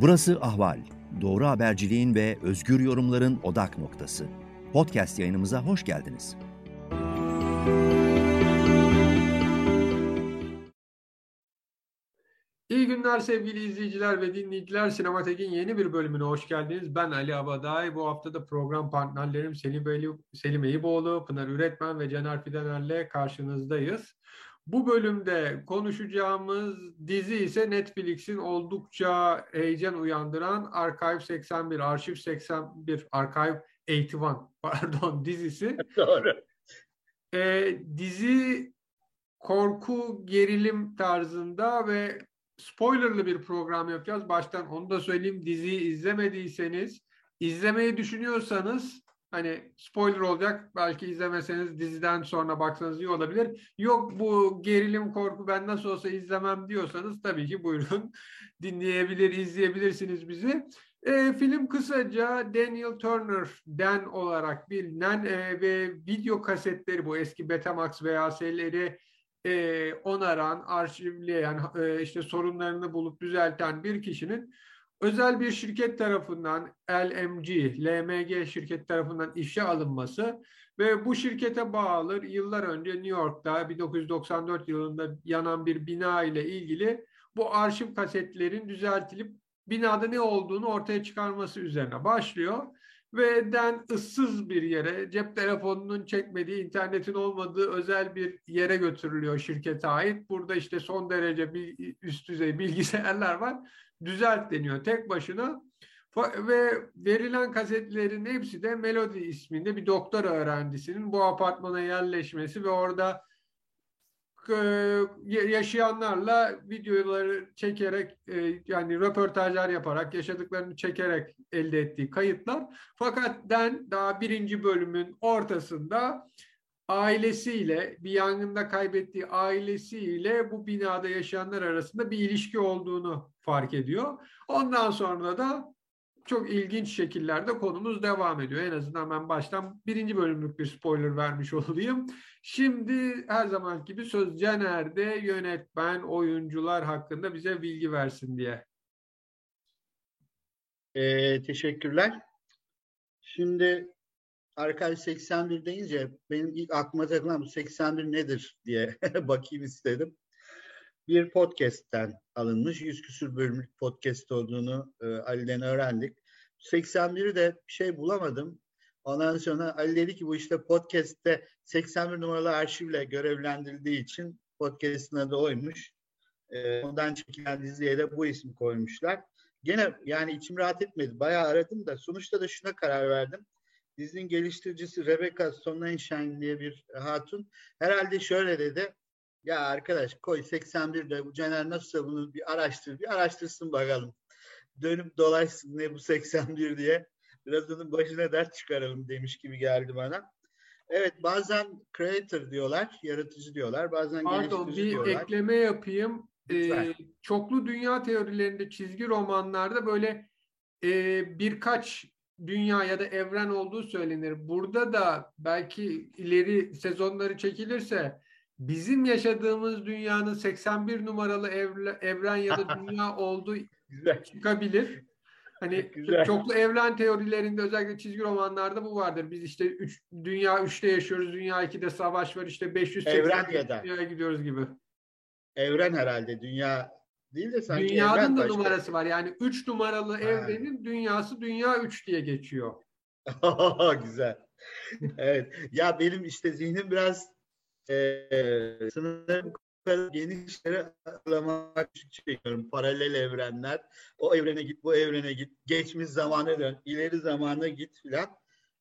Burası Ahval. Doğru haberciliğin ve özgür yorumların odak noktası. Podcast yayınımıza hoş geldiniz. İyi günler sevgili izleyiciler ve dinleyiciler. Sinematek'in yeni bir bölümüne hoş geldiniz. Ben Ali Abaday. Bu hafta da program partnerlerim Selim, Beyli, Selim Eyüboğlu, Pınar Üretmen ve Caner Fidener'le karşınızdayız. Bu bölümde konuşacağımız dizi ise Netflix'in oldukça heyecan uyandıran Archive 81, Arşiv 81, Archive 81 pardon dizisi. Doğru. Ee, dizi korku gerilim tarzında ve spoilerlı bir program yapacağız. Baştan onu da söyleyeyim. Diziyi izlemediyseniz, izlemeyi düşünüyorsanız hani spoiler olacak. Belki izlemeseniz diziden sonra baksanız iyi olabilir. Yok bu gerilim korku ben nasıl olsa izlemem diyorsanız tabii ki buyurun dinleyebilir, izleyebilirsiniz bizi. E, film kısaca Daniel Turner Den olarak bilinen e, ve video kasetleri bu eski Betamax VHS'leri e, onaran, arşivleyen, e, işte sorunlarını bulup düzelten bir kişinin özel bir şirket tarafından LMG, LMG şirket tarafından işe alınması ve bu şirkete bağlı yıllar önce New York'ta 1994 yılında yanan bir bina ile ilgili bu arşiv kasetlerin düzeltilip binada ne olduğunu ortaya çıkarması üzerine başlıyor ve den ıssız bir yere, cep telefonunun çekmediği, internetin olmadığı özel bir yere götürülüyor şirkete ait. Burada işte son derece bir üst düzey bilgisayarlar var. Düzelt deniyor tek başına. Ve verilen kasetlerin hepsi de Melody isminde bir doktor öğrencisinin bu apartmana yerleşmesi ve orada yaşayanlarla videoları çekerek yani röportajlar yaparak yaşadıklarını çekerek elde ettiği kayıtlar. Fakat Den daha birinci bölümün ortasında ailesiyle bir yangında kaybettiği ailesiyle bu binada yaşayanlar arasında bir ilişki olduğunu fark ediyor. Ondan sonra da çok ilginç şekillerde konumuz devam ediyor. En azından ben baştan birinci bölümlük bir spoiler vermiş olayım. Şimdi her zaman gibi söz Caner'de yönetmen, oyuncular hakkında bize bilgi versin diye. Ee, teşekkürler. Şimdi Archive 81 deyince benim ilk aklıma takılan bu 81 nedir diye bakayım istedim. Bir podcast'ten alınmış. Yüz küsür bölümlük podcast olduğunu e, Ali'den öğrendik. 81'i de bir şey bulamadım. Ondan sonra Ali dedi ki bu işte podcast'te 81 numaralı arşivle görevlendirildiği için podcast'ın adı oymuş. E, ondan çekilen diziye de bu isim koymuşlar. Gene yani içim rahat etmedi. Bayağı aradım da sonuçta da şuna karar verdim. Dizinin geliştiricisi Rebecca Sonnenschein diye bir hatun herhalde şöyle dedi. Ya arkadaş koy 81'de bu Caner nasılsa bunu bir araştır, bir araştırsın bakalım. Dönüp dolaşsın ne bu 81 diye. Biraz onun başına dert çıkaralım demiş gibi geldi bana. Evet bazen creator diyorlar, yaratıcı diyorlar. Bazen Pardon bir diyorlar. ekleme yapayım. Ee, çoklu dünya teorilerinde çizgi romanlarda böyle e, birkaç dünya ya da evren olduğu söylenir. Burada da belki ileri sezonları çekilirse bizim yaşadığımız dünyanın 81 numaralı evren ya da dünya olduğu çıkabilir. Hani Güzel. çoklu evren teorilerinde özellikle çizgi romanlarda bu vardır. Biz işte üç, dünya 3'te yaşıyoruz, dünya 2'de savaş var, işte 580 evren ya da. dünyaya gidiyoruz gibi. Evren herhalde dünya değil de sanki Dünyanın da başka. numarası var. Yani 3 numaralı ha. evrenin dünyası dünya 3 diye geçiyor. Güzel. evet. Ya benim işte zihnim biraz e, sınırım genişlere atlamak çekiyorum. Paralel evrenler. O evrene git, bu evrene git. Geçmiş zamana dön, ileri zamana git filan.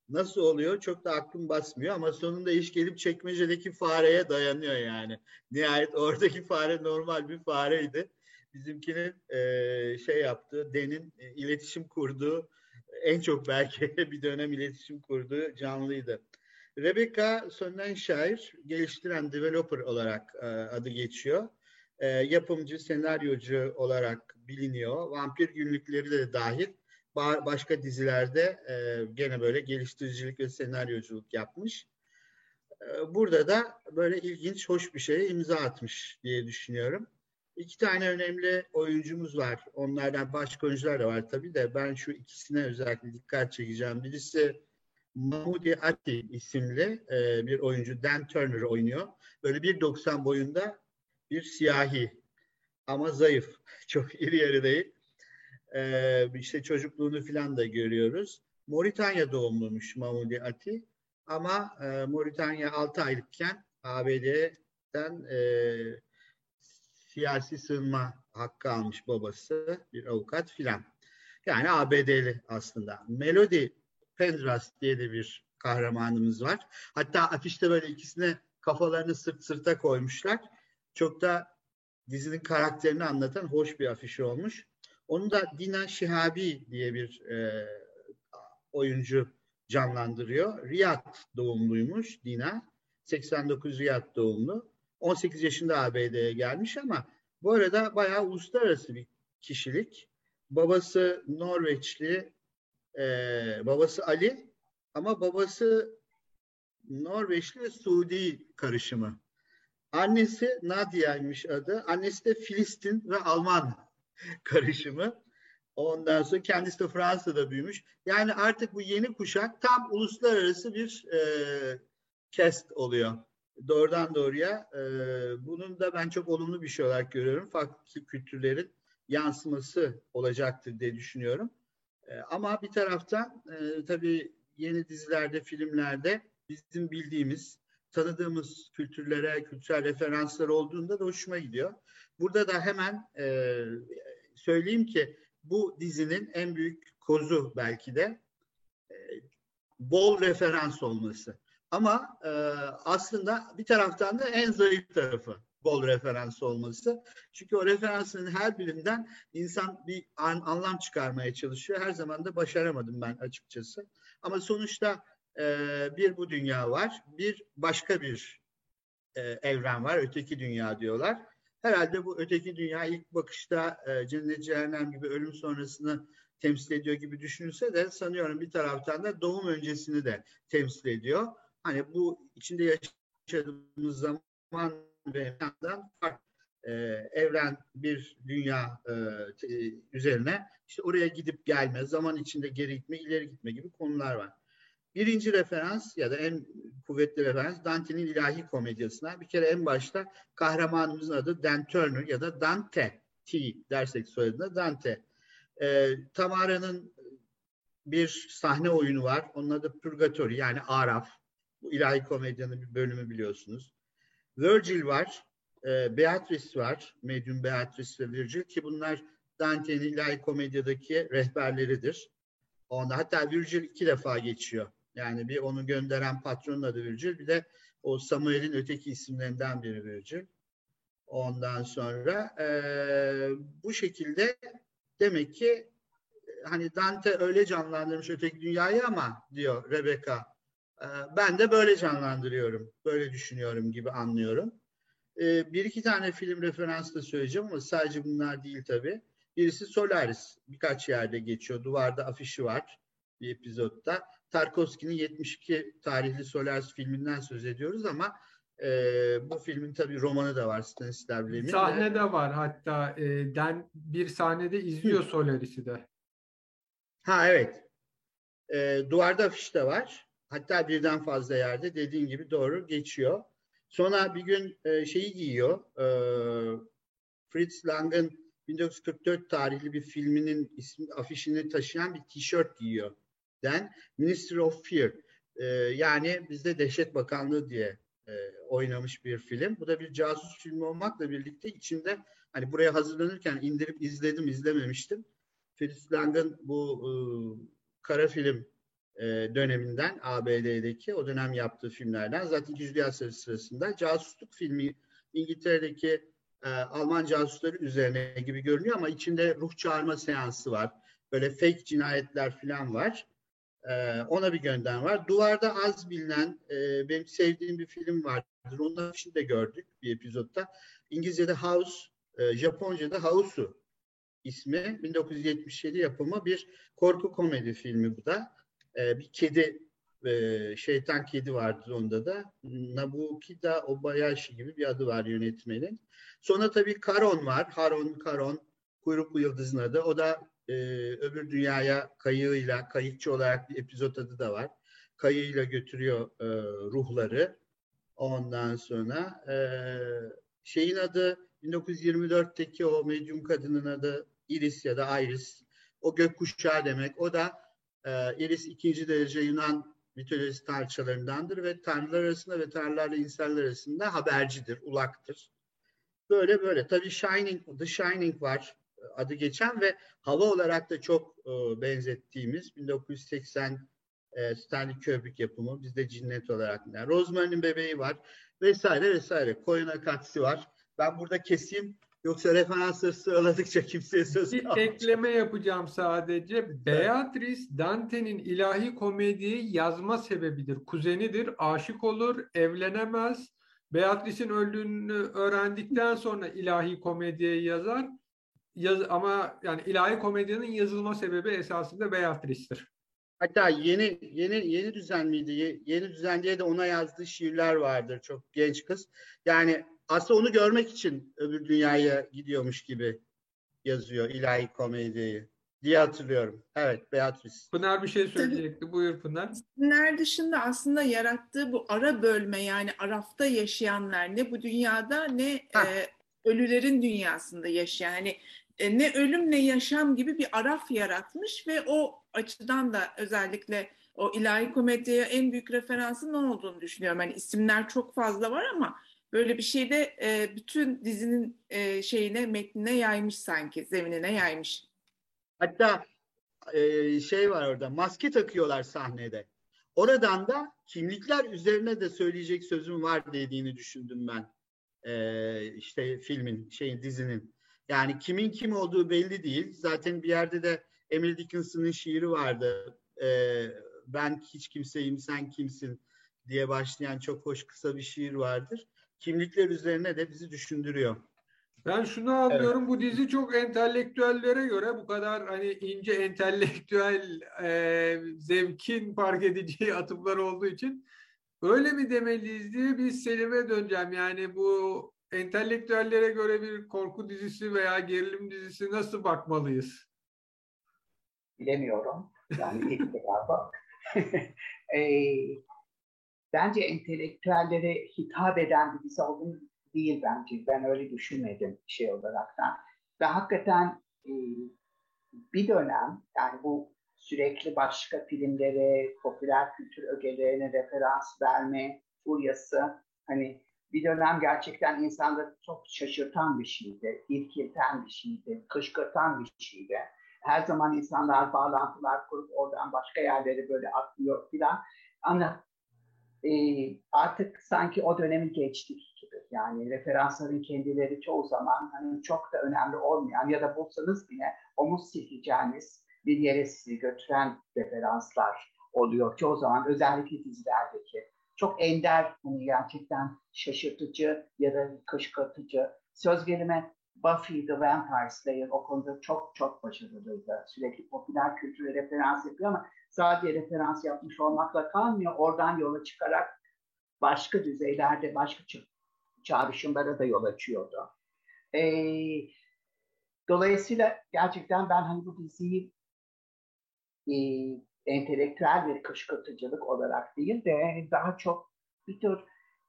Nasıl oluyor? Çok da aklım basmıyor ama sonunda iş gelip çekmecedeki fareye dayanıyor yani. Nihayet oradaki fare normal bir fareydi. Bizimkinin e, şey yaptığı, Den'in e, iletişim kurduğu, en çok belki bir dönem iletişim kurduğu canlıydı. Rebecca Sonnenscheir geliştiren developer olarak e, adı geçiyor. E, yapımcı, senaryocu olarak biliniyor. Vampir günlükleri de dahil ba- başka dizilerde e, gene böyle geliştiricilik ve senaryoculuk yapmış. E, burada da böyle ilginç, hoş bir şeye imza atmış diye düşünüyorum. İki tane önemli oyuncumuz var. Onlardan başka oyuncular da var tabii de ben şu ikisine özellikle dikkat çekeceğim. Birisi Mahmudi Ati isimli e, bir oyuncu. Dan Turner oynuyor. Böyle 1.90 boyunda bir siyahi ama zayıf. Çok iri yarı değil. E, işte çocukluğunu falan da görüyoruz. Moritanya doğumluymuş Mahmudi Ati. Ama e, Moritanya 6 aylıkken ABD'den e, siyasi sığınma hakkı almış babası, bir avukat filan. Yani ABD'li aslında. Melody Pendras diye de bir kahramanımız var. Hatta afişte böyle ikisine kafalarını sırt sırta koymuşlar. Çok da dizinin karakterini anlatan hoş bir afiş olmuş. Onu da Dina Şihabi diye bir e, oyuncu canlandırıyor. Riyad doğumluymuş Dina. 89 Riyad doğumlu. 18 yaşında ABD'ye gelmiş ama bu arada bayağı uluslararası bir kişilik. Babası Norveçli, e, babası Ali ama babası Norveçli Suudi karışımı. Annesi Nadia'ymış adı. Annesi de Filistin ve Alman karışımı. Ondan sonra kendisi de Fransa'da büyümüş. Yani artık bu yeni kuşak tam uluslararası bir e, kest oluyor. Doğrudan doğruya. E, bunun da ben çok olumlu bir şey olarak görüyorum. Farklı kültürlerin yansıması olacaktır diye düşünüyorum. E, ama bir taraftan e, tabii yeni dizilerde, filmlerde bizim bildiğimiz, tanıdığımız kültürlere, kültürel referanslar olduğunda da hoşuma gidiyor. Burada da hemen e, söyleyeyim ki bu dizinin en büyük kozu belki de e, bol referans olması. Ama e, aslında bir taraftan da en zayıf tarafı bol referans olması. Çünkü o referansın her birinden insan bir an, anlam çıkarmaya çalışıyor. Her zaman da başaramadım ben açıkçası. Ama sonuçta e, bir bu dünya var, bir başka bir e, evren var, öteki dünya diyorlar. Herhalde bu öteki dünya ilk bakışta e, cennet cehennem gibi ölüm sonrasını temsil ediyor gibi düşünülse de sanıyorum bir taraftan da doğum öncesini de temsil ediyor. Hani bu içinde yaşadığımız zaman ve yandan farklı e, evren bir dünya e, üzerine işte oraya gidip gelme, zaman içinde geri gitme, ileri gitme gibi konular var. Birinci referans ya da en kuvvetli referans Dante'nin ilahi komedyasına. Bir kere en başta kahramanımızın adı Dan Turner ya da Dante T dersek soyadına Dante. E, Tamara'nın bir sahne oyunu var. Onun adı Purgatory yani Araf. Bu ilahi komedyanın bir bölümü biliyorsunuz. Virgil var. E, Beatrice var. Medium Beatrice ve Virgil ki bunlar Dante'nin ilahi komedyadaki rehberleridir. Onda hatta Virgil iki defa geçiyor. Yani bir onu gönderen patronun adı Virgil. Bir de o Samuel'in öteki isimlerinden biri Virgil. Ondan sonra e, bu şekilde demek ki hani Dante öyle canlandırmış öteki dünyayı ama diyor Rebecca e, ben de böyle canlandırıyorum. Böyle düşünüyorum gibi anlıyorum. E, bir iki tane film referans da söyleyeceğim ama sadece bunlar değil tabii. Birisi Solaris. Birkaç yerde geçiyor. Duvarda afişi var bir epizodda. Tarkovski'nin 72 tarihli Solaris filminden söz ediyoruz ama e, bu filmin tabii romanı da var Stanisław Lem'in. Sahne de var hatta e, Den bir sahnede izliyor. Solaris'i de. Ha evet. E, duvarda afiş de var. Hatta birden fazla yerde dediğin gibi doğru geçiyor. Sonra bir gün e, şeyi giyiyor. E, Fritz Lang'ın 1944 tarihli bir filminin ismi, afişini taşıyan bir tişört giyiyor. Den Ministry of Fear. E, yani bizde Dehşet Bakanlığı diye e, oynamış bir film. Bu da bir casus filmi olmakla birlikte içinde hani buraya hazırlanırken indirip izledim izlememiştim. Fritz Lang'ın bu e, kara film e, döneminden ABD'deki o dönem yaptığı filmlerden zaten İkinci Dünya Savaşı sırasında casusluk filmi İngiltere'deki e, Alman casusları üzerine gibi görünüyor ama içinde ruh çağırma seansı var. Böyle fake cinayetler falan var. E, ona bir gönderme var. Duvarda az bilinen e, benim sevdiğim bir film vardır. Onun için de gördük bir epizodda. İngilizce'de House, e, Japonca'da Hausu ismi 1977 yapımı bir korku komedi filmi bu da. E, bir kedi e, Şeytan Kedi vardır onda da. Nabukida Obayashi gibi bir adı var yönetmenin. Sonra tabii Karon var. Haron Karon. Kuyruklu Yıldız'ın adı. O da e, öbür dünyaya kayığıyla, kayıkçı olarak bir epizot adı da var. Kayığıyla götürüyor e, ruhları. Ondan sonra e, şeyin adı 1924'teki o medyum kadının adı Iris ya da Iris. O gökkuşağı demek. O da e, Iris ikinci derece Yunan mitolojisi tanrıçalarındandır ve tanrılar arasında ve tanrılarla insanlar arasında habercidir, ulaktır. Böyle böyle. Tabii Shining, The Shining var adı geçen ve hava olarak da çok e, benzettiğimiz 1980 e, Stanley Kubrick yapımı. Bizde cinnet olarak. Yani Rosemary'nin bebeği var vesaire vesaire. Koyun Akatsi var. Ben burada keseyim. Yoksa referansları sıraladıkça kimseye söz Bir ekleme yapacağım sadece. Beatrice Dante'nin ilahi komediyi yazma sebebidir. Kuzenidir, aşık olur, evlenemez. Beatrice'in öldüğünü öğrendikten sonra ilahi komediyi yazar. Yaz, ama yani ilahi komedinin yazılma sebebi esasında Beatrice'tir. Hatta yeni yeni yeni düzen miydi? Yeni düzen diye de ona yazdığı şiirler vardır. Çok genç kız. Yani aslında onu görmek için öbür dünyaya gidiyormuş gibi yazıyor ilahi komediyi diye hatırlıyorum. Evet Beatrice. Pınar bir şey söyleyecekti. Buyur Pınar. Dinler dışında aslında yarattığı bu ara bölme yani arafta yaşayanlar ne bu dünyada ne e, ölülerin dünyasında yaşayan. Yani e, ne ölüm ne yaşam gibi bir araf yaratmış ve o açıdan da özellikle o ilahi komediye en büyük referansı ne olduğunu düşünüyorum. Yani isimler çok fazla var ama böyle bir şey de e, bütün dizinin e, şeyine, metnine yaymış sanki, zeminine yaymış. Hatta e, şey var orada, maske takıyorlar sahnede. Oradan da kimlikler üzerine de söyleyecek sözüm var dediğini düşündüm ben. E, işte filmin, şeyin, dizinin. Yani kimin kim olduğu belli değil. Zaten bir yerde de Emily Dickinson'ın şiiri vardı. E, ben hiç kimseyim, sen kimsin diye başlayan çok hoş kısa bir şiir vardır. Kimlikler üzerine de bizi düşündürüyor. Ben şunu anlıyorum evet. bu dizi çok entelektüellere göre bu kadar hani ince entelektüel e, zevkin fark edeceği atıflar olduğu için öyle mi demeliyiz diye bir Selim'e döneceğim. Yani bu entelektüellere göre bir korku dizisi veya gerilim dizisi nasıl bakmalıyız? Bilemiyorum. Yani ilk defa e, bence entelektüellere hitap eden bir dizi olduğunu değil bence. Ben öyle düşünmedim şey olarak da. Ve hakikaten e, bir dönem yani bu sürekli başka filmlere, popüler kültür ögelerine referans verme furyası hani bir dönem gerçekten insanları çok şaşırtan bir şeydi, irkilten bir şeydi, kışkırtan bir şeydi. Her zaman insanlar bağlantılar kurup oradan başka yerlere böyle atlıyor filan. Ama e, artık sanki o dönemi geçtik gibi. Yani referansların kendileri çoğu zaman hani çok da önemli olmayan ya da bulsanız bile omuz silkeceğiniz bir yere sizi götüren referanslar oluyor. Çoğu zaman özellikle dizilerdeki çok ender, hani gerçekten şaşırtıcı ya da kışkırtıcı. Söz gelime Buffy the Vampire Slayer o konuda çok çok başarılıydı. Sürekli popüler kültüre referans yapıyor ama sadece referans yapmış olmakla kalmıyor. Oradan yola çıkarak başka düzeylerde başka çağrışımlara da yol açıyordu. Ee, dolayısıyla gerçekten ben hani bu diziyi e, entelektüel bir kışkırtıcılık olarak değil de daha çok bir tür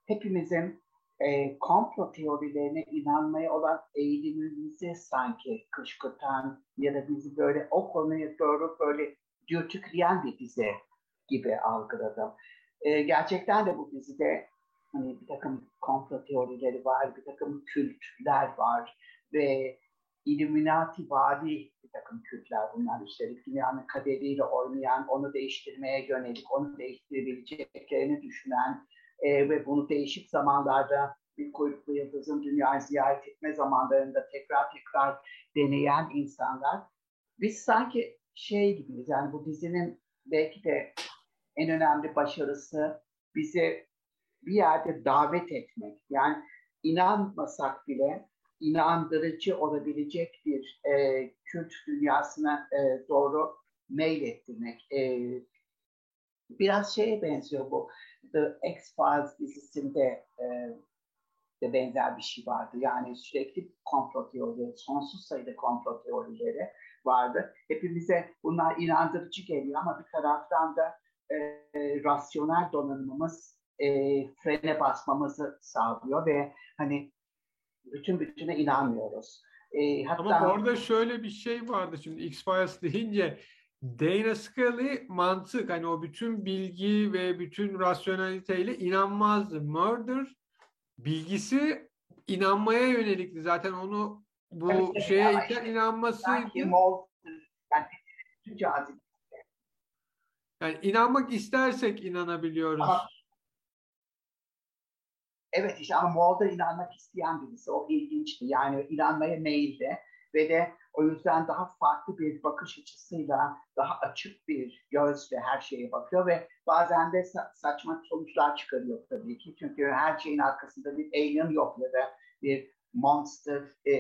hepimizin e, komplo teorilerine inanmaya olan eğilimimizi sanki kışkırtan ya da bizi böyle o konuya doğru böyle dürtükleyen bir dizi gibi algıladım. E, gerçekten de bu dizide hani bir takım komplo teorileri var, bir takım kültler var ve Illuminati vadi bir takım kültler bunlar işte dünyanın kaderiyle oynayan, onu değiştirmeye yönelik, onu değiştirebileceklerini düşünen e, ve bunu değişik zamanlarda bir kuyruklu yıldızın dünyayı ziyaret etme zamanlarında tekrar tekrar deneyen insanlar. Biz sanki şey gibiyiz yani bu dizinin belki de en önemli başarısı bizi bir yerde davet etmek. Yani inanmasak bile inandırıcı olabilecek bir e, kült dünyasına e, doğru meylettirmek. E, biraz şeye benziyor bu. The X-Files dizisinde e, de benzer bir şey vardı. Yani sürekli komplo teorileri, sonsuz sayıda komplo teorileri vardı. Hepimize bunlar inandırıcı geliyor ama bir taraftan da e, rasyonel donanımımız e, frene basmamızı sağlıyor ve hani bütün bütüne inanmıyoruz. E, hatta, Ama orada şöyle bir şey vardı şimdi X-Files deyince Dana Scully mantık hani o bütün bilgi ve bütün rasyoneliteyle inanmazdı. Murder bilgisi inanmaya yönelikti. Zaten onu bu evet, şeye işte, inanmasıydı. Yani, yani inanmak istersek inanabiliyoruz. Ama, evet işte ama Mulder inanmak isteyen birisi. O ilginçti. Yani inanmaya meyilli ve de o yüzden daha farklı bir bakış açısıyla, daha açık bir gözle her şeye bakıyor ve bazen de sa- saçma sonuçlar çıkarıyor tabii ki. Çünkü her şeyin arkasında bir alien yok ya da bir monster, e,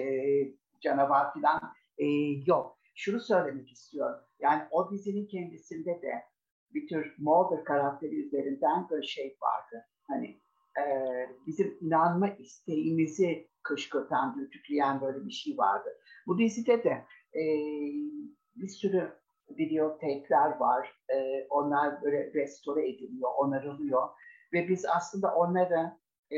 canavar falan e, yok. Şunu söylemek istiyorum. Yani o dizinin kendisinde de bir tür Mulder karakteri üzerinden bir şey vardı. Hani e, bizim inanma isteğimizi kışkırtan, dürtükleyen böyle bir şey vardı. Bu dizide de e, bir sürü video tape'ler var. E, onlar böyle restore ediliyor, onarılıyor. Ve biz aslında onları e,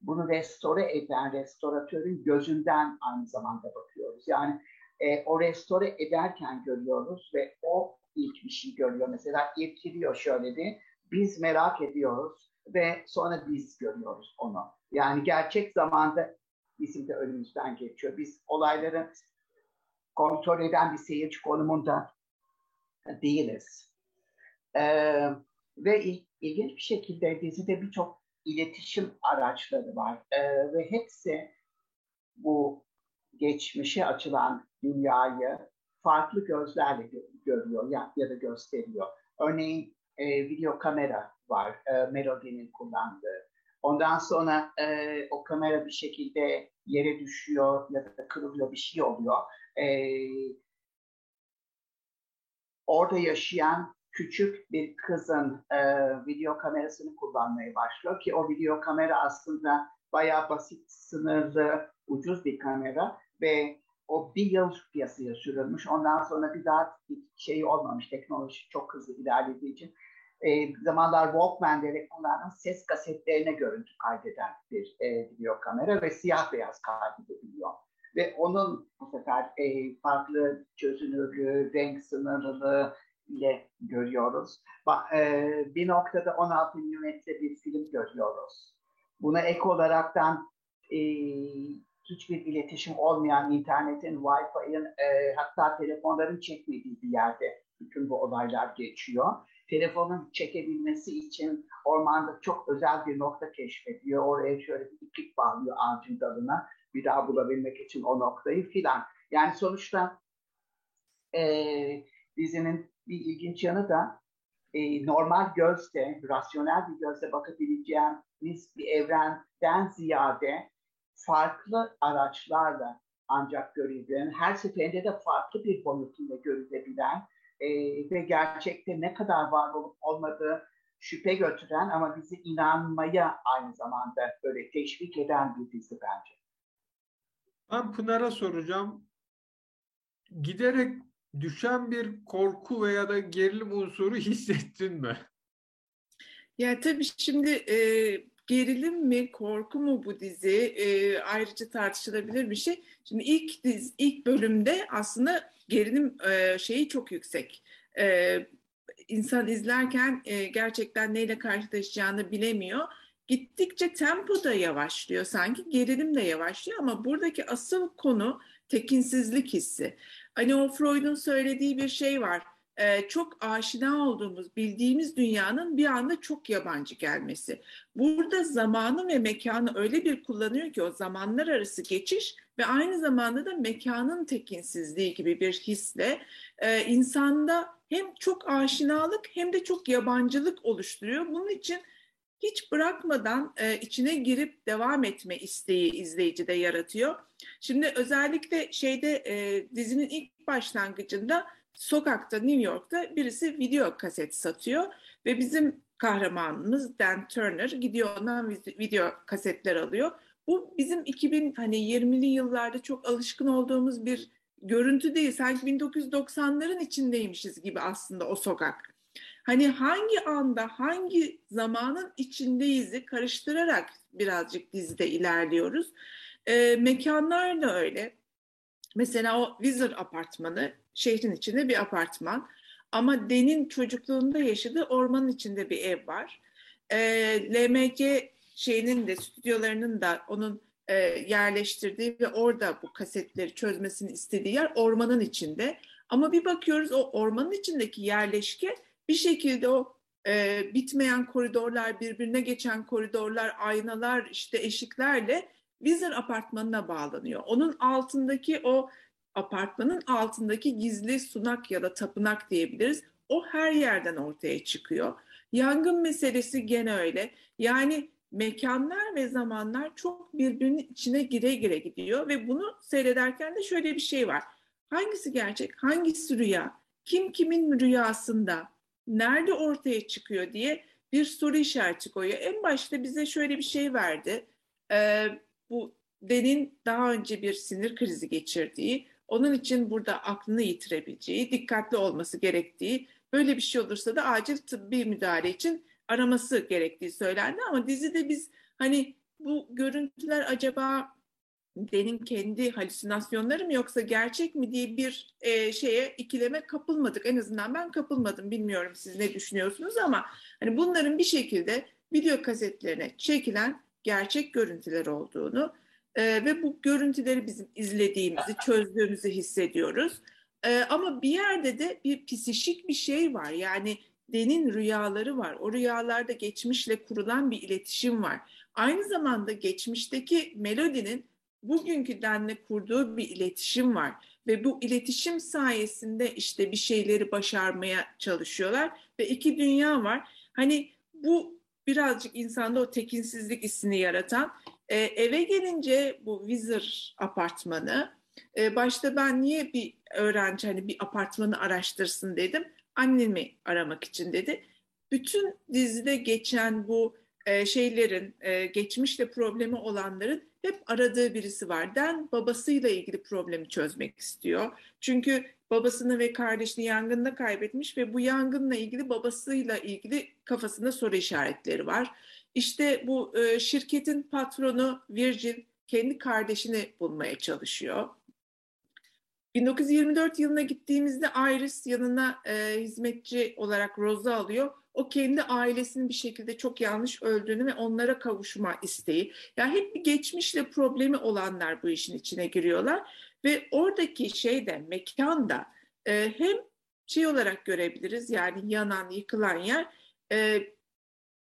bunu restore eden restoratörün gözünden aynı zamanda bakıyoruz. Yani e, o restore ederken görüyoruz ve o ilk bir şey görüyor. Mesela irkiliyor şöyle bir. Biz merak ediyoruz ve sonra biz görüyoruz onu. Yani gerçek zamanda bizim de önümüzden geçiyor. Biz olayları kontrol eden bir seyirci konumunda değiliz. Ee, ve il, ilginç bir şekilde dizide birçok iletişim araçları var. Ee, ve hepsi bu geçmişe açılan dünyayı farklı gözlerle görüyor ya, ya da gösteriyor. Örneğin e, video kamera var, e, Melody'nin kullandığı. Ondan sonra e, o kamera bir şekilde yere düşüyor ya da kırılıyor bir şey oluyor. E, orada yaşayan küçük bir kızın e, video kamerasını kullanmaya başlıyor ki o video kamera aslında bayağı basit, sınırlı, ucuz bir kamera ve o bir yıl piyasaya sürülmüş. Ondan sonra bir daha şey olmamış. Teknoloji çok hızlı ilerlediği için e, zamanlar Walkman'de kullanan ses kasetlerine görüntü kaydeden bir e, video kamera ve siyah beyaz kaydedebiliyor. Ve onun bu sefer e, farklı çözünürlüğü, renk sınırlılığı ile görüyoruz. E, bir noktada 16 milimetre bir film görüyoruz. Buna ek olaraktan e, hiçbir iletişim olmayan internetin, Wi-Fi'nin e, hatta telefonların çekmediği bir yerde bütün bu olaylar geçiyor telefonun çekebilmesi için ormanda çok özel bir nokta keşfediyor. Oraya şöyle bir iplik bağlıyor ağacın dalına bir daha bulabilmek için o noktayı filan. Yani sonuçta e, dizinin bir ilginç yanı da e, normal gözle, rasyonel bir gözle bakabileceğimiz bir evrenden ziyade farklı araçlarla ancak görülebilen, her seferinde de farklı bir boyutuyla görülebilen e, ve gerçekte ne kadar var olup olmadığı şüphe götüren ama bizi inanmaya aynı zamanda böyle teşvik eden bir dizi bence. Ben Pınar'a soracağım. Giderek düşen bir korku veya da gerilim unsuru hissettin mi? Ya tabii şimdi e, gerilim mi, korku mu bu dizi e, ayrıca tartışılabilir bir şey. Şimdi ilk diz, ilk bölümde aslında gerilim e, şeyi çok yüksek. E, insan izlerken e, gerçekten neyle karşılaşacağını bilemiyor. Gittikçe tempo da yavaşlıyor sanki, gerilim de yavaşlıyor ama buradaki asıl konu tekinsizlik hissi. Hani o Freud'un söylediği bir şey var. Ee, çok aşina olduğumuz, bildiğimiz dünyanın bir anda çok yabancı gelmesi. Burada zamanı ve mekanı öyle bir kullanıyor ki o zamanlar arası geçiş ve aynı zamanda da mekanın tekinsizliği gibi bir hisle e, insanda hem çok aşinalık hem de çok yabancılık oluşturuyor. Bunun için hiç bırakmadan e, içine girip devam etme isteği izleyicide yaratıyor. Şimdi özellikle şeyde e, dizinin ilk başlangıcında sokakta New York'ta birisi video kaset satıyor Ve bizim kahramanımız Dan Turner gidiyor ondan video kasetler alıyor. Bu bizim 2000 hani 20'li yıllarda çok alışkın olduğumuz bir görüntü değil. Sanki 1990'ların içindeymişiz gibi aslında o sokak. Hani hangi anda, hangi zamanın içindeyizi karıştırarak birazcık dizide ilerliyoruz. E, mekanlar da öyle. Mesela o Windsor apartmanı şehrin içinde bir apartman. Ama Den'in çocukluğunda yaşadığı ormanın içinde bir ev var. E, LMG şeyinin de stüdyolarının da onun e, yerleştirdiği ve orada bu kasetleri çözmesini istediği yer ormanın içinde. Ama bir bakıyoruz o ormanın içindeki yerleşke bir şekilde o e, bitmeyen koridorlar, birbirine geçen koridorlar, aynalar, işte eşiklerle Windsor apartmanına bağlanıyor. Onun altındaki o apartmanın altındaki gizli sunak ya da tapınak diyebiliriz. O her yerden ortaya çıkıyor. Yangın meselesi gene öyle. Yani mekanlar ve zamanlar çok birbirinin içine gire gire gidiyor ve bunu seyrederken de şöyle bir şey var. Hangisi gerçek, hangisi rüya, kim kimin rüyasında, nerede ortaya çıkıyor diye bir soru işareti koyuyor. En başta bize şöyle bir şey verdi. Ee, bu Den'in daha önce bir sinir krizi geçirdiği, onun için burada aklını yitirebileceği, dikkatli olması gerektiği, böyle bir şey olursa da acil tıbbi müdahale için araması gerektiği söylendi ama dizide biz hani bu görüntüler acaba benim kendi halüsinasyonları mı yoksa gerçek mi diye bir e, şeye ikileme kapılmadık. En azından ben kapılmadım. Bilmiyorum siz ne düşünüyorsunuz ama hani bunların bir şekilde video kasetlerine çekilen gerçek görüntüler olduğunu e, ve bu görüntüleri bizim izlediğimizi, çözdüğümüzü hissediyoruz. E, ama bir yerde de bir psişik bir şey var. Yani Den'in rüyaları var. O rüyalarda geçmişle kurulan bir iletişim var. Aynı zamanda geçmişteki Melody'nin bugünkü Den'le kurduğu bir iletişim var. Ve bu iletişim sayesinde işte bir şeyleri başarmaya çalışıyorlar. Ve iki dünya var. Hani bu birazcık insanda o tekinsizlik hissini yaratan. Ee, eve gelince bu Wizard apartmanı, e, başta ben niye bir öğrenci hani bir apartmanı araştırsın dedim annemi aramak için dedi. Bütün dizide geçen bu e, şeylerin, e, geçmişle problemi olanların hep aradığı birisi var. Den babasıyla ilgili problemi çözmek istiyor. Çünkü babasını ve kardeşini yangında kaybetmiş ve bu yangınla ilgili babasıyla ilgili kafasında soru işaretleri var. İşte bu e, şirketin patronu Virgil kendi kardeşini bulmaya çalışıyor. 1924 yılına gittiğimizde Iris yanına e, hizmetçi olarak Rose'u alıyor. O kendi ailesinin bir şekilde çok yanlış öldüğünü ve onlara kavuşma isteği. Yani hep bir geçmişle problemi olanlar bu işin içine giriyorlar. Ve oradaki şeyde, mekanda e, hem şey olarak görebiliriz yani yanan, yıkılan yer e,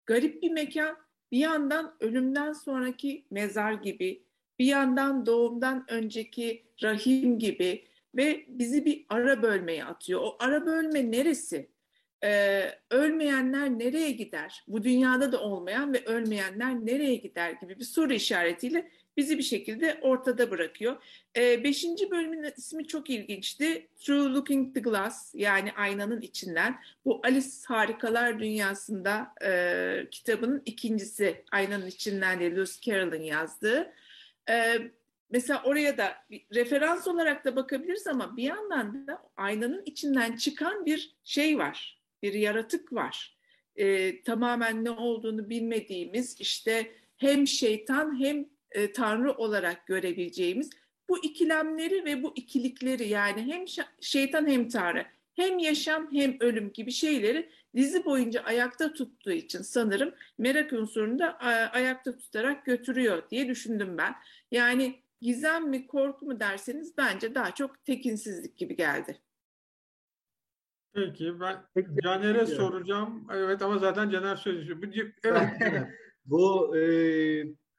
garip bir mekan. Bir yandan ölümden sonraki mezar gibi, bir yandan doğumdan önceki rahim gibi, ve bizi bir ara bölmeye atıyor. O ara bölme neresi? Ee, ölmeyenler nereye gider? Bu dünyada da olmayan ve ölmeyenler nereye gider gibi bir soru işaretiyle bizi bir şekilde ortada bırakıyor. Ee, beşinci bölümün ismi çok ilginçti. Through Looking the Glass yani aynanın içinden. Bu Alice Harikalar Dünyası'nda e, kitabının ikincisi aynanın içinden de Lewis Carroll'ın yazdığı. E, mesela oraya da referans olarak da bakabiliriz ama bir yandan da aynanın içinden çıkan bir şey var, bir yaratık var. Ee, tamamen ne olduğunu bilmediğimiz işte hem şeytan hem e, tanrı olarak görebileceğimiz bu ikilemleri ve bu ikilikleri yani hem şeytan hem tanrı hem yaşam hem ölüm gibi şeyleri dizi boyunca ayakta tuttuğu için sanırım merak unsurunu da ayakta tutarak götürüyor diye düşündüm ben. Yani gizem mi korku mu derseniz bence daha çok tekinsizlik gibi geldi. Peki ben Caner'e soracağım. Evet ama zaten Caner söylüyor. Evet. Bu e,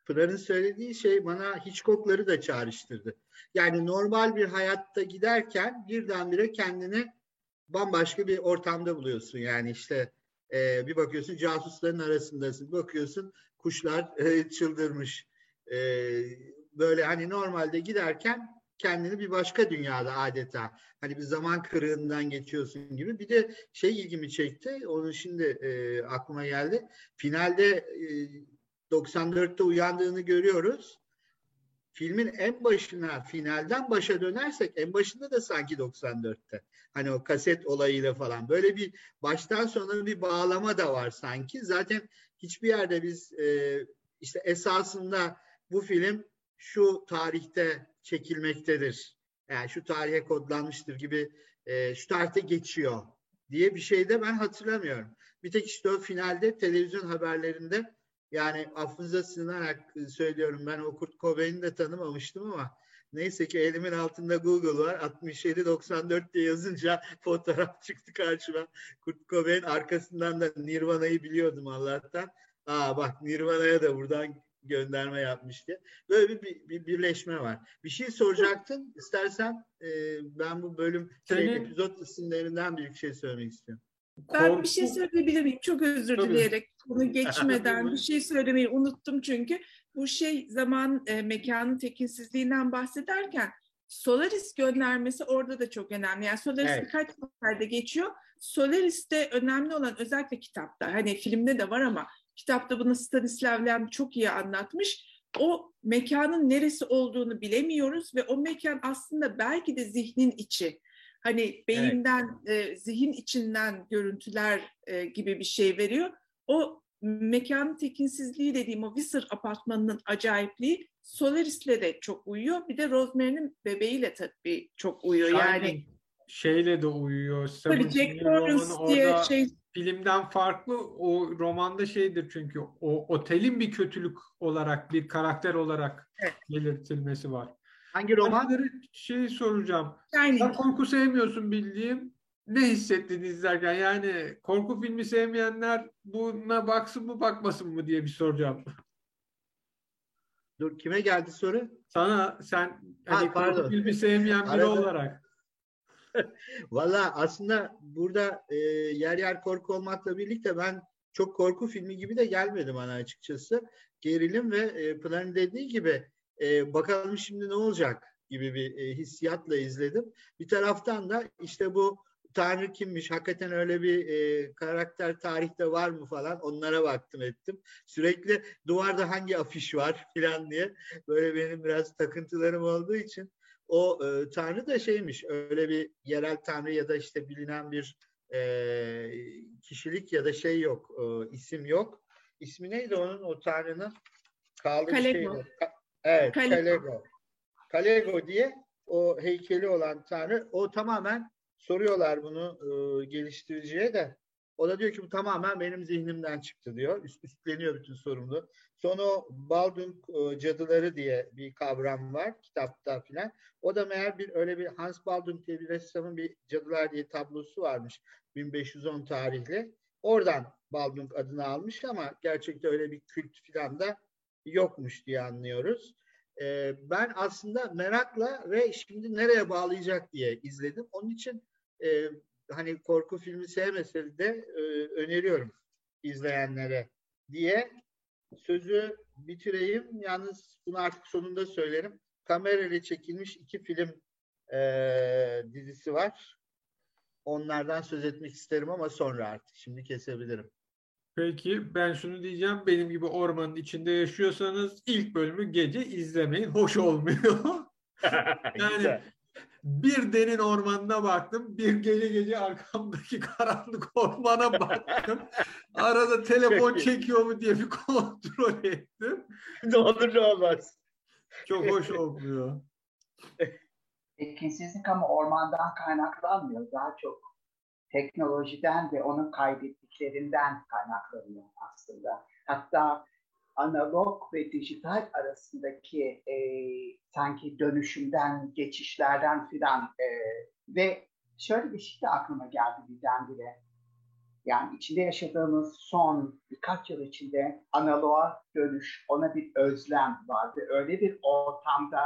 Pınar'ın söylediği şey bana Hitchcock'ları da çağrıştırdı. Yani normal bir hayatta giderken birdenbire kendini bambaşka bir ortamda buluyorsun. Yani işte e, bir bakıyorsun casusların arasındasın. Bir bakıyorsun kuşlar e, çıldırmış. E, böyle hani normalde giderken kendini bir başka dünyada adeta. Hani bir zaman kırığından geçiyorsun gibi. Bir de şey ilgimi çekti. Onun şimdi e, aklıma geldi. Finalde e, 94'te uyandığını görüyoruz. Filmin en başına, finalden başa dönersek en başında da sanki 94'te. Hani o kaset olayıyla falan. Böyle bir baştan sona bir bağlama da var sanki. Zaten hiçbir yerde biz e, işte esasında bu film şu tarihte çekilmektedir. Yani şu tarihe kodlanmıştır gibi e, şu tarihte geçiyor diye bir şey de ben hatırlamıyorum. Bir tek işte o finalde televizyon haberlerinde yani affınıza sığınarak söylüyorum ben o Kurt Cobain'i de tanımamıştım ama neyse ki elimin altında Google var 67-94 diye yazınca fotoğraf çıktı karşıma. Kurt Cobain arkasından da Nirvana'yı biliyordum Allah'tan. Aa bak Nirvana'ya da buradan gönderme yapmıştı. Böyle bir, bir, bir birleşme var. Bir şey soracaktın. İstersen e, ben bu bölüm şey, Senin... epizod isimlerinden bir şey söylemek istiyorum. Ben Korku... bir şey söyleyebilir miyim? Çok özür Tabii. dileyerek bunu geçmeden bir şey söylemeyi unuttum çünkü bu şey zaman e, mekanın tekinsizliğinden bahsederken Solaris göndermesi orada da çok önemli. Yani Solaris evet. birkaç seferde geçiyor. Solaris'te önemli olan özellikle kitapta hani filmde de var ama kitapta bunu Stanislav Lem çok iyi anlatmış. O mekanın neresi olduğunu bilemiyoruz ve o mekan aslında belki de zihnin içi. Hani beyinden, evet. e, zihin içinden görüntüler e, gibi bir şey veriyor. O mekanın tekinsizliği dediğim o Visser apartmanının acayipliği Solaris'le de çok uyuyor. Bir de Rosemary'nin bebeğiyle tabii çok uyuyor. Shining yani şeyle de uyuyor. Tabii Jack Lawrence diye şey filmden farklı o romanda şeydir çünkü o otelin bir kötülük olarak bir karakter olarak evet. belirtilmesi var. Hangi roman? Hangileri şey soracağım. Yani... Sen korku sevmiyorsun bildiğim. Ne hissettin izlerken? Yani korku filmi sevmeyenler buna baksın mı bakmasın mı diye bir soracağım. Dur kime geldi soru? Sana sen hani ha, korku filmi sevmeyen biri Arada... olarak. Valla aslında burada e, yer yer korku olmakla birlikte ben çok korku filmi gibi de gelmedi bana açıkçası. Gerilim ve e, Pınar'ın dediği gibi e, bakalım şimdi ne olacak gibi bir e, hissiyatla izledim. Bir taraftan da işte bu Tanrı kimmiş, hakikaten öyle bir e, karakter tarihte var mı falan onlara baktım ettim. Sürekli duvarda hangi afiş var falan diye böyle benim biraz takıntılarım olduğu için o e, tanrı da şeymiş öyle bir yerel tanrı ya da işte bilinen bir e, kişilik ya da şey yok e, isim yok. İsmi neydi onun o tanrının? Kaldı Kalego. Şey, evet Kalego. Kalego. Kalego diye o heykeli olan tanrı o tamamen soruyorlar bunu e, geliştiriciye de o da diyor ki bu tamamen benim zihnimden çıktı diyor. Üst, üstleniyor bütün sorumlu. Sonra Baldung e, cadıları diye bir kavram var kitapta filan. O da meğer bir öyle bir Hans Baldung diye bir ressamın bir cadılar diye tablosu varmış. 1510 tarihli. Oradan Baldung adını almış ama gerçekte öyle bir kült filan da yokmuş diye anlıyoruz. Ee, ben aslında merakla ve şimdi nereye bağlayacak diye izledim. Onun için e, hani korku filmi sevmese de e, öneriyorum izleyenlere diye sözü bitireyim. Yalnız bunu artık sonunda söylerim. Kamerayla çekilmiş iki film e, dizisi var. Onlardan söz etmek isterim ama sonra artık. Şimdi kesebilirim. Peki ben şunu diyeceğim. Benim gibi ormanın içinde yaşıyorsanız ilk bölümü gece izlemeyin. Hoş olmuyor. yani bir derin ormanına baktım. Bir gece gece arkamdaki karanlık ormana baktım. Arada telefon çekiyor mu diye bir kontrol ettim. ne olur ne olmaz. Çok hoş olmuyor. Ekinsizlik ama ormandan kaynaklanmıyor. Daha çok teknolojiden ve onun kaydettiklerinden kaynaklanıyor aslında. Hatta analog ve dijital arasındaki e, sanki dönüşümden, geçişlerden filan e, ve şöyle bir şey de aklıma geldi birdenbire. Yani içinde yaşadığımız son birkaç yıl içinde analoğa dönüş, ona bir özlem vardı. Öyle bir ortamda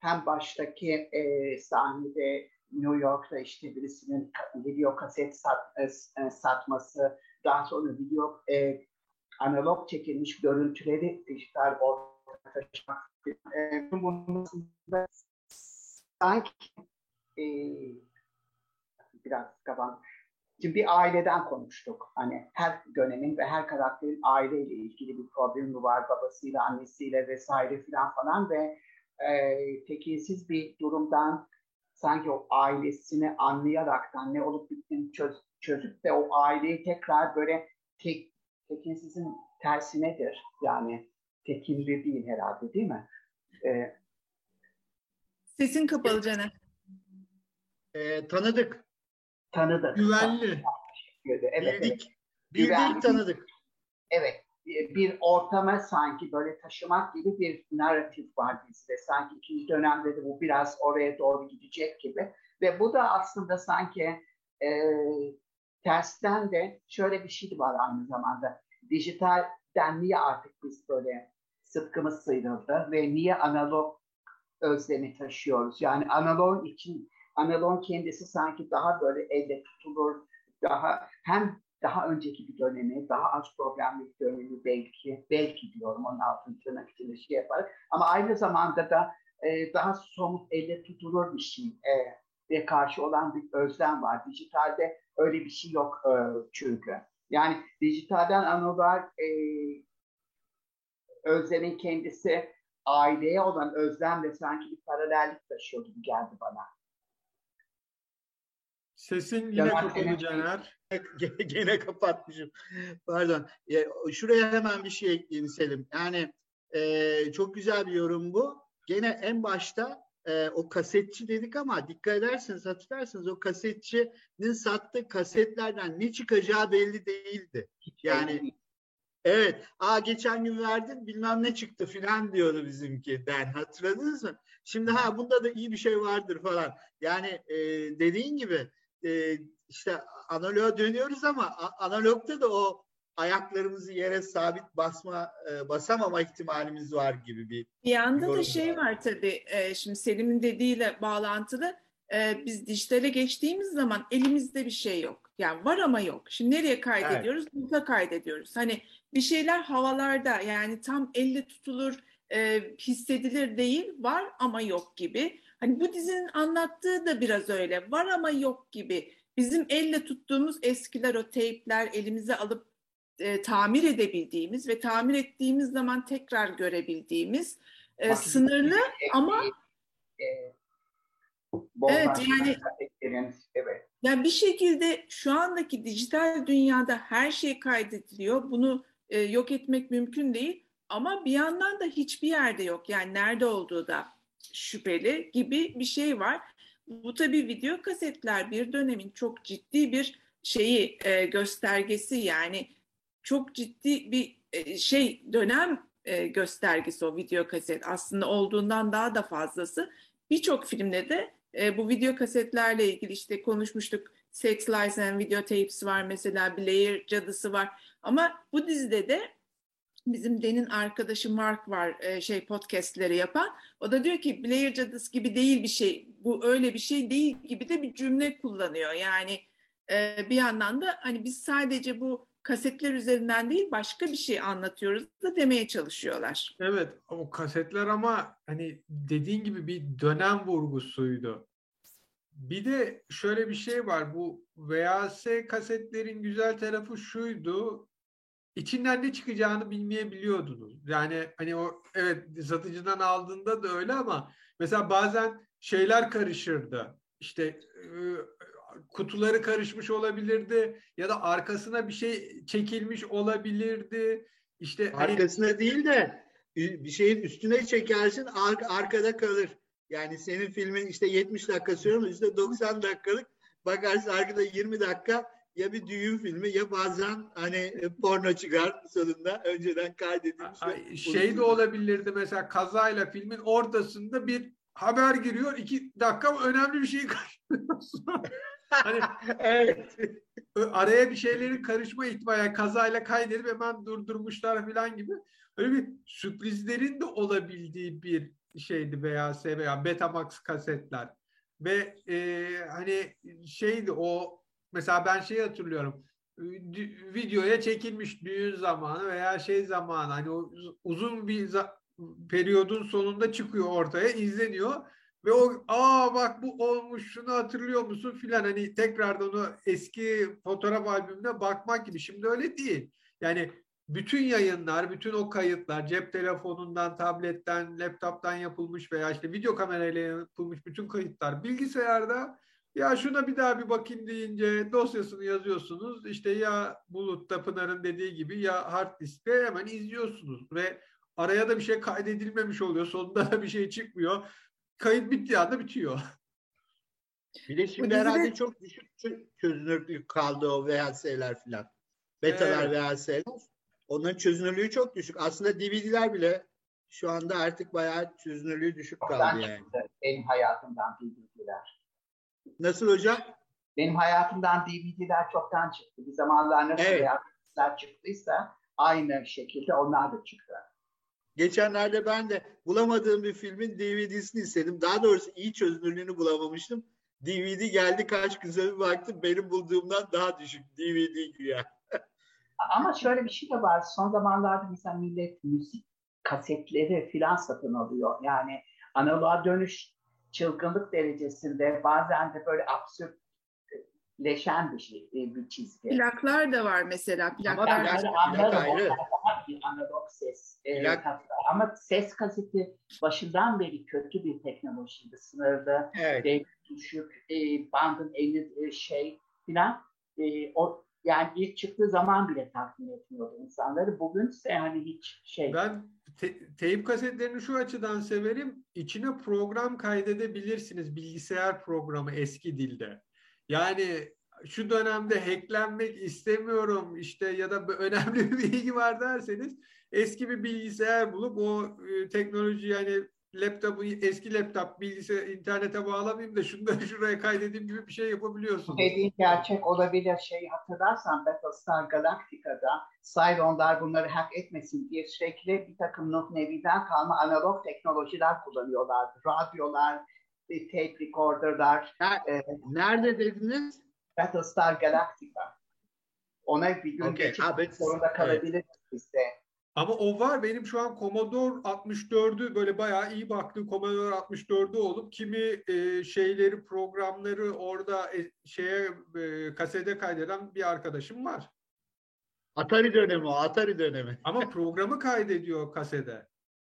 hem baştaki e, sahnede New York'ta işte birisinin video kaset sat, e, satması, daha sonra video e, analog çekilmiş görüntüleri dijital ortaya taşımak. E, bunun sanki e, biraz kafam Şimdi bir aileden konuştuk. Hani her dönemin ve her karakterin aileyle ilgili bir problemi var. Babasıyla, annesiyle vesaire filan falan ve e, tekinsiz bir durumdan sanki o ailesini anlayaraktan ne olup bittiğini çöz, çözüp de o aileyi tekrar böyle tek, tekinsizin tersi nedir? Yani tekinli değil herhalde değil mi? Ee, Sesin kapalı Caner. E, tanıdık. Tanıdık. Güvenli. Evet, bildik. Evet. Bildik tanıdık. Evet. Bir ortama sanki böyle taşımak gibi bir narratif var bizde. Sanki ikinci dönemde de bu biraz oraya doğru gidecek gibi. Ve bu da aslında sanki e, tersten de şöyle bir şey var aynı zamanda. Dijitalden niye artık biz böyle sıtkımız sıyrıldı ve niye analog özlemi taşıyoruz? Yani analog için analog kendisi sanki daha böyle elle tutulur, daha hem daha önceki bir dönemi, daha az problemli bir dönemi belki, belki diyorum onun altını tırnak içinde şey yapar. Ama aynı zamanda da e, daha somut elle tutulur bir şey e, ve karşı olan bir özlem var. Dijitalde öyle bir şey yok e, çünkü. Yani dijitalden analog e, özlemin kendisi aileye olan özlemle sanki bir paralellik taşıyor gibi geldi bana. Sesin yine kapalı Caner. Gene, kapatmışım. Pardon. Ya, şuraya hemen bir şey ekleyeyim Selim. Yani e, çok güzel bir yorum bu. Gene en başta e, o kasetçi dedik ama dikkat ederseniz hatırlarsınız o kasetçinin sattığı kasetlerden ne çıkacağı belli değildi. Yani evet aa geçen gün verdin bilmem ne çıktı filan diyordu bizimki den hatırladınız mı? Şimdi ha bunda da iyi bir şey vardır falan. Yani e, dediğin gibi e, işte analoğa dönüyoruz ama analogta da o ayaklarımızı yere sabit basma e, basamama ihtimalimiz var gibi bir bir yanda da şey var. tabii e, şimdi Selim'in dediğiyle bağlantılı. E, biz dijitale geçtiğimiz zaman elimizde bir şey yok. Yani var ama yok. Şimdi nereye kaydediyoruz? Evet. burada kaydediyoruz. Hani bir şeyler havalarda yani tam elle tutulur e, hissedilir değil var ama yok gibi. Hani bu dizinin anlattığı da biraz öyle. Var ama yok gibi. Bizim elle tuttuğumuz eskiler o teypler elimize alıp e, tamir edebildiğimiz ve tamir ettiğimiz zaman tekrar görebildiğimiz e, sınırlı ama e, evet yani evet. Yani bir şekilde şu andaki dijital dünyada her şey kaydediliyor. Bunu e, yok etmek mümkün değil ama bir yandan da hiçbir yerde yok. Yani nerede olduğu da şüpheli gibi bir şey var. Bu tabii video kasetler bir dönemin çok ciddi bir şeyi e, göstergesi yani çok ciddi bir e, şey dönem e, göstergesi o video kaset aslında olduğundan daha da fazlası. Birçok filmde de e, bu video kasetlerle ilgili işte konuşmuştuk. Sex Lies and Videotapes var mesela Blair Cadısı var. Ama bu dizide de bizim Den'in arkadaşı Mark var şey podcastleri yapan. O da diyor ki Blair Cadısı gibi değil bir şey. Bu öyle bir şey değil gibi de bir cümle kullanıyor. Yani bir yandan da hani biz sadece bu kasetler üzerinden değil başka bir şey anlatıyoruz da demeye çalışıyorlar. Evet o kasetler ama hani dediğin gibi bir dönem vurgusuydu. Bir de şöyle bir şey var bu VHS kasetlerin güzel tarafı şuydu içinden ne çıkacağını bilmeyebiliyordunuz. Yani hani o evet satıcıdan aldığında da öyle ama mesela bazen şeyler karışırdı. İşte kutuları karışmış olabilirdi ya da arkasına bir şey çekilmiş olabilirdi. İşte hani arkasına hani... değil de bir şeyin üstüne çekersin ar- arkada kalır. Yani senin filmin işte 70 dakika sürüyor ama işte 90 dakikalık bakarsın arkada 20 dakika ya bir düğün filmi ya bazen hani e, porno çıkar sonunda önceden kaydedilmiş. Ay, şey de olabilirdi mesela kazayla filmin ortasında bir haber giriyor iki dakika önemli bir şey kaçırıyorsun. Hani evet. araya bir şeylerin karışma ihtimali kazayla kaydedip hemen durdurmuşlar falan gibi. Öyle bir sürprizlerin de olabildiği bir şeydi VHS veya Betamax kasetler. Ve e, hani şeydi o Mesela ben şeyi hatırlıyorum. Videoya çekilmiş düğün zamanı veya şey zamanı hani o uzun bir periyodun sonunda çıkıyor ortaya izleniyor ve o aa bak bu olmuş şunu hatırlıyor musun filan hani tekrardan onu eski fotoğraf albümüne bakmak gibi. Şimdi öyle değil. Yani bütün yayınlar, bütün o kayıtlar cep telefonundan, tabletten, laptoptan yapılmış veya işte video kamerayla yapılmış bütün kayıtlar bilgisayarda ya şuna bir daha bir bakayım deyince dosyasını yazıyorsunuz. İşte ya Bulut'ta Pınar'ın dediği gibi ya hard diskte hemen izliyorsunuz ve araya da bir şey kaydedilmemiş oluyor. Sonunda bir şey çıkmıyor. Kayıt bittiği anda bitiyor. Bir de şimdi herhalde çok düşük çözünürlük kaldı o VHS'ler filan. Betalar evet. VHS'ler. Onların çözünürlüğü çok düşük. Aslında DVD'ler bile şu anda artık bayağı çözünürlüğü düşük kaldı yani. Çıktı. Benim hayatımdan DVD'ler. Nasıl hocam? Benim hayatımdan DVD'ler çoktan çıktı. Bir zamanlar nasıl evet. Çıktıysa aynı şekilde onlar da çıktı. Geçenlerde ben de bulamadığım bir filmin DVD'sini istedim. Daha doğrusu iyi çözünürlüğünü bulamamıştım. DVD geldi kaç sonra bir baktım benim bulduğumdan daha düşük DVD güya. Ama şöyle bir şey de var. Son zamanlarda mesela millet müzik kasetleri filan satın alıyor. Yani analoğa dönüş çılgınlık derecesinde bazen de böyle absürtleşen bir şey, bir çizgi. Plaklar da var mesela. Plaklar Ama plak, ben plak anlarım. ayrı. Bir analog ses. e, Plak- tat- Ama ses kaseti başından beri kötü bir teknolojiydi. Sınırda Evet. e, düşük, e, bandın eli e, şey filan. E, o yani ilk çıktığı zaman bile tatmin etmiyordu insanları. Bugünse hani hiç şey. Ben te- teyip kasetlerini şu açıdan severim. İçine program kaydedebilirsiniz. Bilgisayar programı eski dilde. Yani şu dönemde hacklenmek istemiyorum işte ya da önemli bir bilgi var derseniz eski bir bilgisayar bulup o e, teknoloji yani laptopu eski laptop bilgisayar internete bağlamayayım da şunu da şuraya kaydedeyim gibi bir şey yapabiliyorsunuz. Dediğin gerçek olabilir. Şey hatırlarsan Battlestar Galactica'da Cylonlar bunları hack etmesin diye sürekli bir takım Nuh Nevi'den kalma analog teknolojiler kullanıyorlardı. Radyolar, tape recorderlar. Ner- Nerede dediniz? Battlestar Galactica. Ona bir gün Okey, geçip abi, zorunda kalabiliriz biz de. Ama o var. Benim şu an Commodore 64'ü böyle bayağı iyi baktığım Commodore 64'ü olup kimi e, şeyleri, programları orada e, şeye e, kasede kaydeden bir arkadaşım var. Atari dönemi o, Atari dönemi. Ama programı kaydediyor kasede.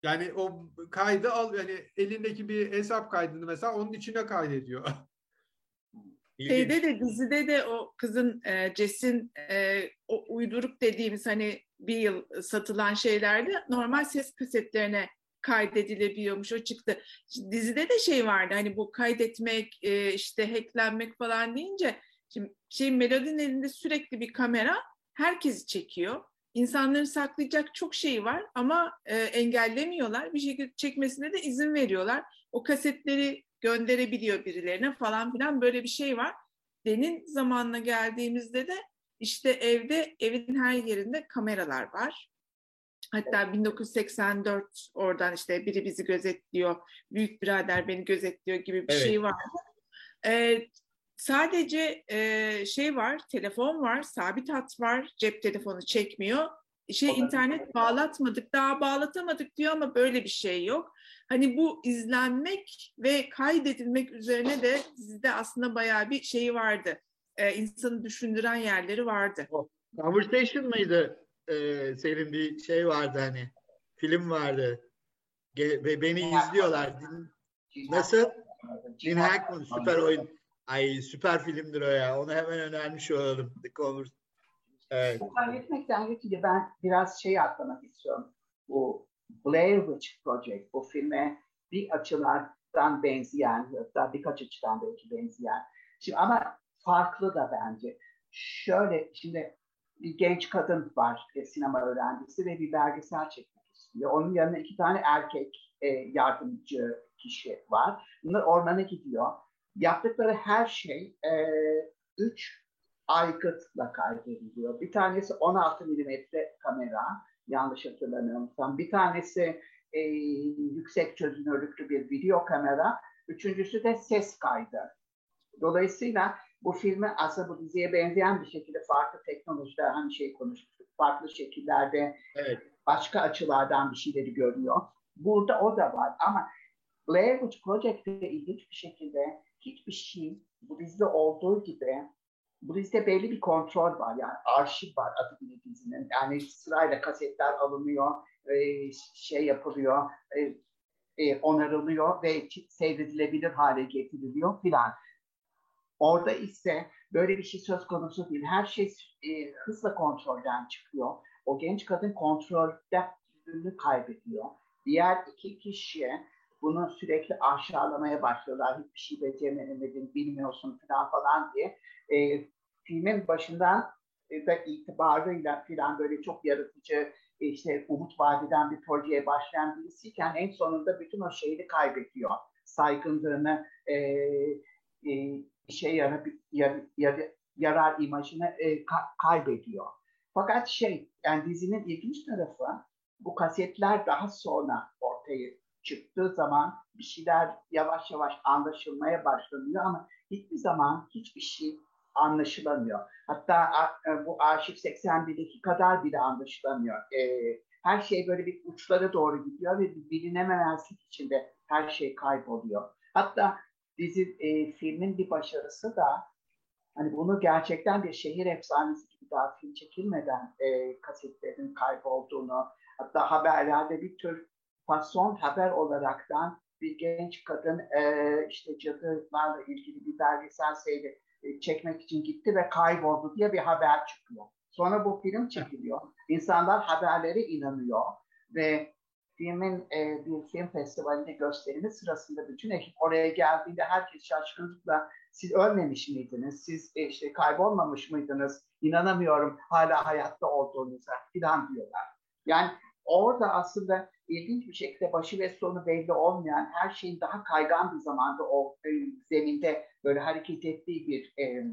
Yani o kaydı al yani elindeki bir hesap kaydını mesela onun içine kaydediyor. Şeyde de dizide de o kızın e, Ces'in e, o uyduruk dediğimiz hani bir yıl satılan şeylerde normal ses kasetlerine kaydedilebiliyormuş. O çıktı. Şimdi dizide de şey vardı hani bu kaydetmek e, işte hacklenmek falan deyince şimdi şey Melodinin elinde sürekli bir kamera herkesi çekiyor. İnsanların saklayacak çok şey var ama e, engellemiyorlar. Bir şekilde çekmesine de izin veriyorlar. O kasetleri gönderebiliyor birilerine falan filan böyle bir şey var. Denin zamanına geldiğimizde de işte evde evin her yerinde kameralar var. Hatta 1984 oradan işte biri bizi gözetliyor, büyük birader beni gözetliyor gibi bir Evet. şey var. Ee, sadece e, şey var, telefon var, sabit hat var, cep telefonu çekmiyor. Şey internet bağlatmadık, daha bağlatamadık diyor ama böyle bir şey yok. Hani bu izlenmek ve kaydedilmek üzerine de dizide aslında bayağı bir şeyi vardı. Ee, insanı düşündüren yerleri vardı. Conversation mıydı? Ee, senin bir şey vardı hani. Film vardı. Ge- ve beni izliyorlar. Nasıl? Gene Hackman süper oyun. Ay süper filmdir o ya. Onu hemen önermiş olalım. The Convers- Evet. Kaydetmekten geçince ben biraz şey atlamak istiyorum. Bu Blair Witch Project, bu filme bir açılardan benzeyen, hatta birkaç açıdan belki benzeyen. Şimdi ama farklı da bence. Şöyle, şimdi bir genç kadın var, e, sinema öğrencisi ve bir belgesel çekmek istiyor. Onun yanında iki tane erkek e, yardımcı kişi var. Bunlar ormana gidiyor. Yaptıkları her şey e, üç aygıtla kaydediliyor. Bir tanesi 16 milimetre kamera, yanlış hatırlamıyorsam. Bir tanesi e, yüksek çözünürlüklü bir video kamera. Üçüncüsü de ses kaydı. Dolayısıyla bu filmi aslında bu diziye benzeyen bir şekilde farklı teknolojiler, hani şey konuştuk, farklı şekillerde Evet. başka açılardan bir şeyleri görüyor. Burada o da var ama Blair Witch Project'te ilginç bir şekilde hiçbir şey bu dizide olduğu gibi bu dizide belli bir kontrol var yani arşiv var adı gibi dizinin. Yani sırayla kasetler alınıyor, e, şey yapılıyor, e, e, onarılıyor ve seyredilebilir hale getiriliyor filan. Orada ise böyle bir şey söz konusu değil. Her şey hızla kontrolden çıkıyor. O genç kadın kontrolünü kaybediyor. Diğer iki kişiye bunu sürekli aşağılamaya başlıyorlar. Hiçbir şey beceremedin, bilmiyorsun falan falan diye. E, filmin başından e, da itibarıyla falan böyle çok yaratıcı, e, işte umut vadeden bir projeye başlayan birisiyken en sonunda bütün o şeyi kaybediyor. Saygınlığını, e, e, işe yarar, yar, yar, yarar imajını e, ka, kaybediyor. Fakat şey, yani dizinin ilginç tarafı bu kasetler daha sonra ortaya çıktığı zaman bir şeyler yavaş yavaş anlaşılmaya başlanıyor ama hiçbir zaman hiçbir şey anlaşılamıyor. Hatta e, bu arşiv 81'deki kadar bile anlaşılamıyor. E, her şey böyle bir uçlara doğru gidiyor ve bilinememezlik içinde her şey kayboluyor. Hatta dizi e, filmin bir başarısı da hani bunu gerçekten bir şehir efsanesi gibi daha film çekilmeden e, kasetlerin kaybolduğunu hatta haberlerde bir tür fason haber olaraktan bir genç kadın e, işte cadılarla ilgili bir belgesel seyri e, çekmek için gitti ve kayboldu diye bir haber çıkıyor. Sonra bu film çekiliyor. İnsanlar haberlere inanıyor ve filmin e, bir film festivalinde gösterimi sırasında bütün ekip oraya geldiğinde herkes şaşkınlıkla siz ölmemiş miydiniz? Siz e, işte kaybolmamış mıydınız? İnanamıyorum hala hayatta olduğunuza filan diyorlar. Yani orada aslında ilginç bir şekilde başı ve sonu belli olmayan her şeyin daha kaygan bir zamanda o e, zeminde böyle hareket ettiği bir e,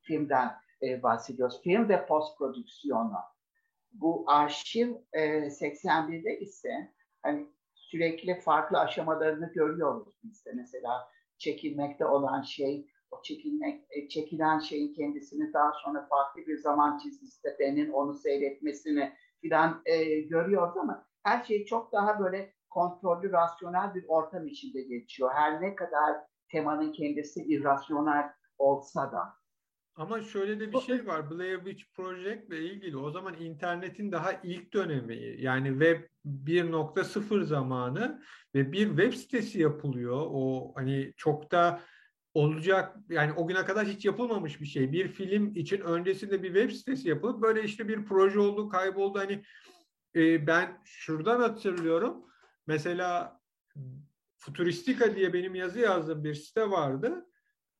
filmden e, bahsediyoruz. Film ve post prodüksiyonu. Bu arşiv e, 81'de ise hani sürekli farklı aşamalarını görüyoruz biz de. Mesela çekilmekte olan şey, o çekilmek, e, çekilen şeyin kendisini daha sonra farklı bir zaman çizgisinde benim onu seyretmesini filan e, görüyoruz ama her şey çok daha böyle kontrollü, rasyonel bir ortam içinde geçiyor. Her ne kadar temanın kendisi irrasyonel olsa da. Ama şöyle de bir şey var. Blair Witch Project ile ilgili o zaman internetin daha ilk dönemi yani web 1.0 zamanı ve bir web sitesi yapılıyor. O hani çok da olacak yani o güne kadar hiç yapılmamış bir şey. Bir film için öncesinde bir web sitesi yapılıp böyle işte bir proje oldu, kayboldu. Hani e, ben şuradan hatırlıyorum. Mesela Futuristika diye benim yazı yazdığım bir site vardı.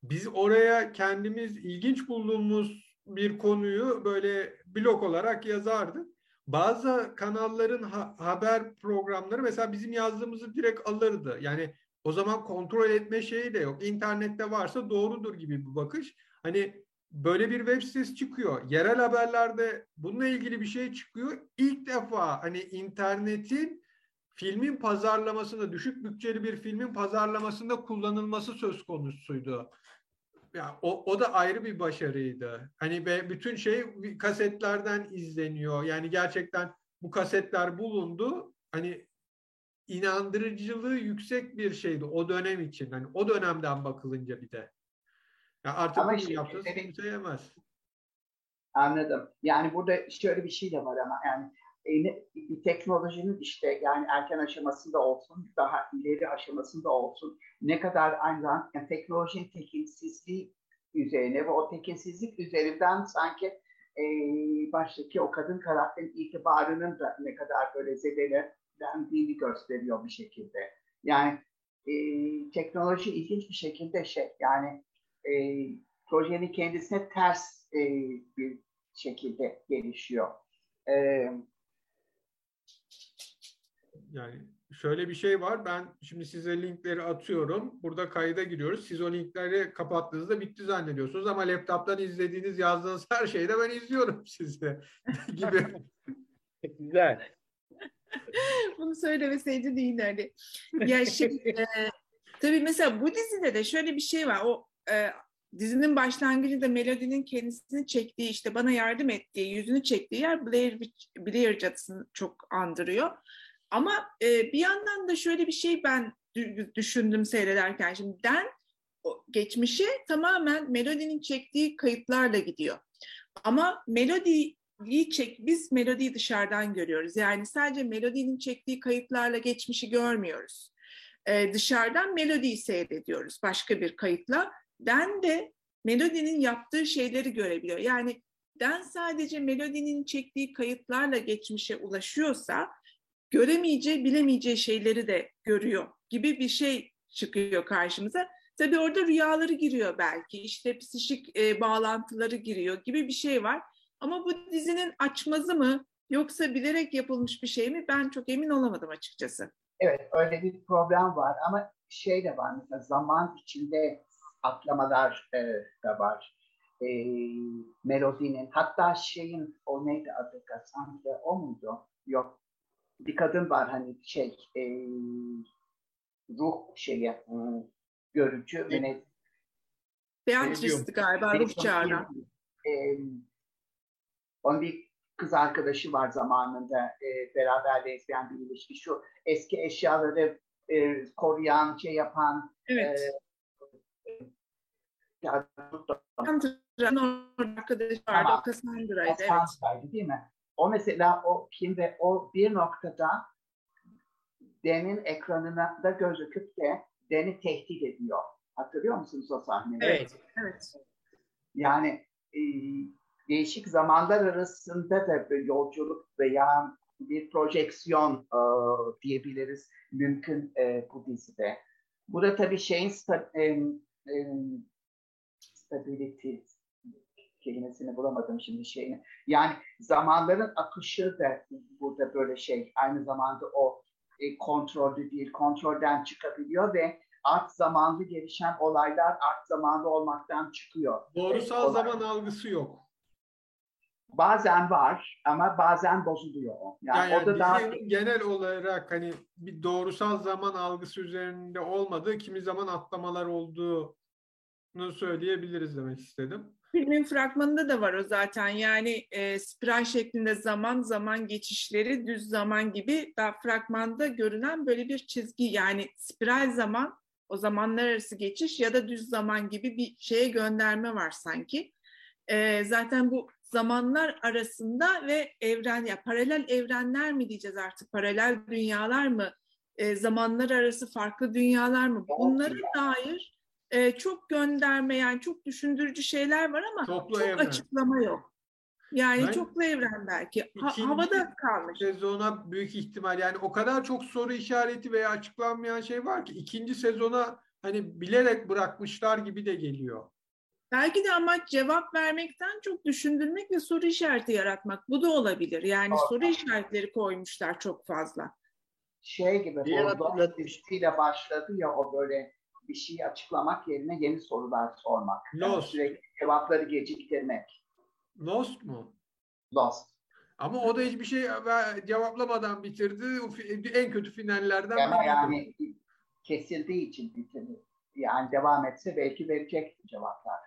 Biz oraya kendimiz ilginç bulduğumuz bir konuyu böyle blog olarak yazardık. Bazı kanalların ha- haber programları mesela bizim yazdığımızı direkt alırdı. Yani o zaman kontrol etme şeyi de yok. İnternette varsa doğrudur gibi bir bakış. Hani böyle bir web sitesi çıkıyor. Yerel haberlerde bununla ilgili bir şey çıkıyor. İlk defa hani internetin filmin pazarlamasında düşük bütçeli bir filmin pazarlamasında kullanılması söz konusuydu. Ya o, o da ayrı bir başarıydı. Hani be, bütün şey kasetlerden izleniyor. Yani gerçekten bu kasetler bulundu. Hani inandırıcılığı yüksek bir şeydi o dönem için. Hani o dönemden bakılınca bir de. Ya artık ama bunu yaptığınız evet, kimse yemez. Anladım. Yani burada şöyle bir şey de var ama yani bir teknolojinin işte yani erken aşamasında olsun, daha ileri aşamasında olsun ne kadar aynı zamanda yani teknolojinin tekinsizliği üzerine ve o tekinsizlik üzerinden sanki e, baştaki o kadın karakterin itibarının da ne kadar böyle zedelendiğini gösteriyor bir şekilde. Yani e, teknoloji ilginç bir şekilde şey yani e, projenin kendisine ters e, bir şekilde gelişiyor. E, yani şöyle bir şey var. Ben şimdi size linkleri atıyorum. Burada kayda giriyoruz. Siz o linkleri kapattığınızda bitti zannediyorsunuz ama laptop'tan izlediğiniz, yazdığınız her şeyi de ben izliyorum size gibi. Güzel. Bunu söylemeseydi değil hani. Ya şey, e, tabii mesela bu dizide de şöyle bir şey var. O e, dizinin başlangıcında Melody'nin kendisini çektiği işte bana yardım ettiği, yüzünü çektiği yer Blair, Blair cadısını çok andırıyor. Ama e, bir yandan da şöyle bir şey ben düşündüm seyrederken. Şimdi Den geçmişe tamamen melodinin çektiği kayıtlarla gidiyor. Ama melodiyi çek, biz melodiyi dışarıdan görüyoruz. Yani sadece melodinin çektiği kayıtlarla geçmişi görmüyoruz. Ee, dışarıdan melodiyi seyrediyoruz başka bir kayıtla. Den de melodinin yaptığı şeyleri görebiliyor. Yani Den sadece melodinin çektiği kayıtlarla geçmişe ulaşıyorsa göremeyeceği, bilemeyeceği şeyleri de görüyor gibi bir şey çıkıyor karşımıza. Tabii orada rüyaları giriyor belki, işte psişik e, bağlantıları giriyor gibi bir şey var. Ama bu dizinin açmazı mı yoksa bilerek yapılmış bir şey mi ben çok emin olamadım açıkçası. Evet öyle bir problem var ama şey de var mesela zaman içinde atlamalar e, da var. E, melodinin hatta şeyin o neydi adı Cassandra o muydu? Yok bir kadın var hani şey e, ruh şeyi hmm, görücü ve ne Beatrice'di galiba ruh çağıran. E, onun bir kız arkadaşı var zamanında e, beraber lezbiyen bir ilişki. Şu eski eşyaları e, koruyan, şey yapan evet. e, ya, Cassandra'nın arkadaşı vardı. Tamam. Cassandra'ydı. Cassandra'ydı evet. değil mi? O mesela o şimdi o bir noktada Den'in ekranına da gözüküp de Den'i tehdit ediyor. Hatırlıyor musunuz o sahneyi? Evet. evet. Yani e, değişik zamanlar arasında da bir yolculuk veya bir projeksiyon e, diyebiliriz mümkün e, bu dizide. Burada tabii şeyin e, e, stability kelimesini bulamadım şimdi şeyini. Yani zamanların akışı da burada böyle şey. Aynı zamanda o e, kontrollü değil, kontrolden çıkabiliyor ve art zamanlı gelişen olaylar art zamanlı olmaktan çıkıyor. Doğrusal e, zaman algısı yok. Bazen var ama bazen bozuluyor. Yani, yani o da daha genel olarak hani bir doğrusal zaman algısı üzerinde olmadığı, kimi zaman atlamalar olduğunu söyleyebiliriz demek istedim. Filmin fragmanında da var o zaten. Yani e, spiral şeklinde zaman zaman geçişleri düz zaman gibi daha fragmanda görünen böyle bir çizgi yani spiral zaman o zamanlar arası geçiş ya da düz zaman gibi bir şeye gönderme var sanki. E, zaten bu zamanlar arasında ve evren ya paralel evrenler mi diyeceğiz artık paralel dünyalar mı e, zamanlar arası farklı dünyalar mı bunlara dair e, çok gönderme yani çok düşündürücü şeyler var ama Toplu çok evren. açıklama yok. Yani ben, çoklu evren belki. Ha, havada kalmış. Sezona büyük ihtimal yani o kadar çok soru işareti veya açıklanmayan şey var ki ikinci sezona hani bilerek bırakmışlar gibi de geliyor. Belki de amaç cevap vermekten çok düşündürmek ve soru işareti yaratmak. Bu da olabilir. Yani Aa. soru işaretleri koymuşlar çok fazla. Şey gibi, bu düştüyle başladı ya o böyle bir şeyi açıklamak yerine yeni sorular sormak. Lost. Yani sürekli cevapları geciktirmek. Lost mu? Lost. Ama o da hiçbir şey cevaplamadan bitirdi. En kötü finallerden Ama yani kesildiği için bitirdi. Yani devam etse belki verecekti cevaplar.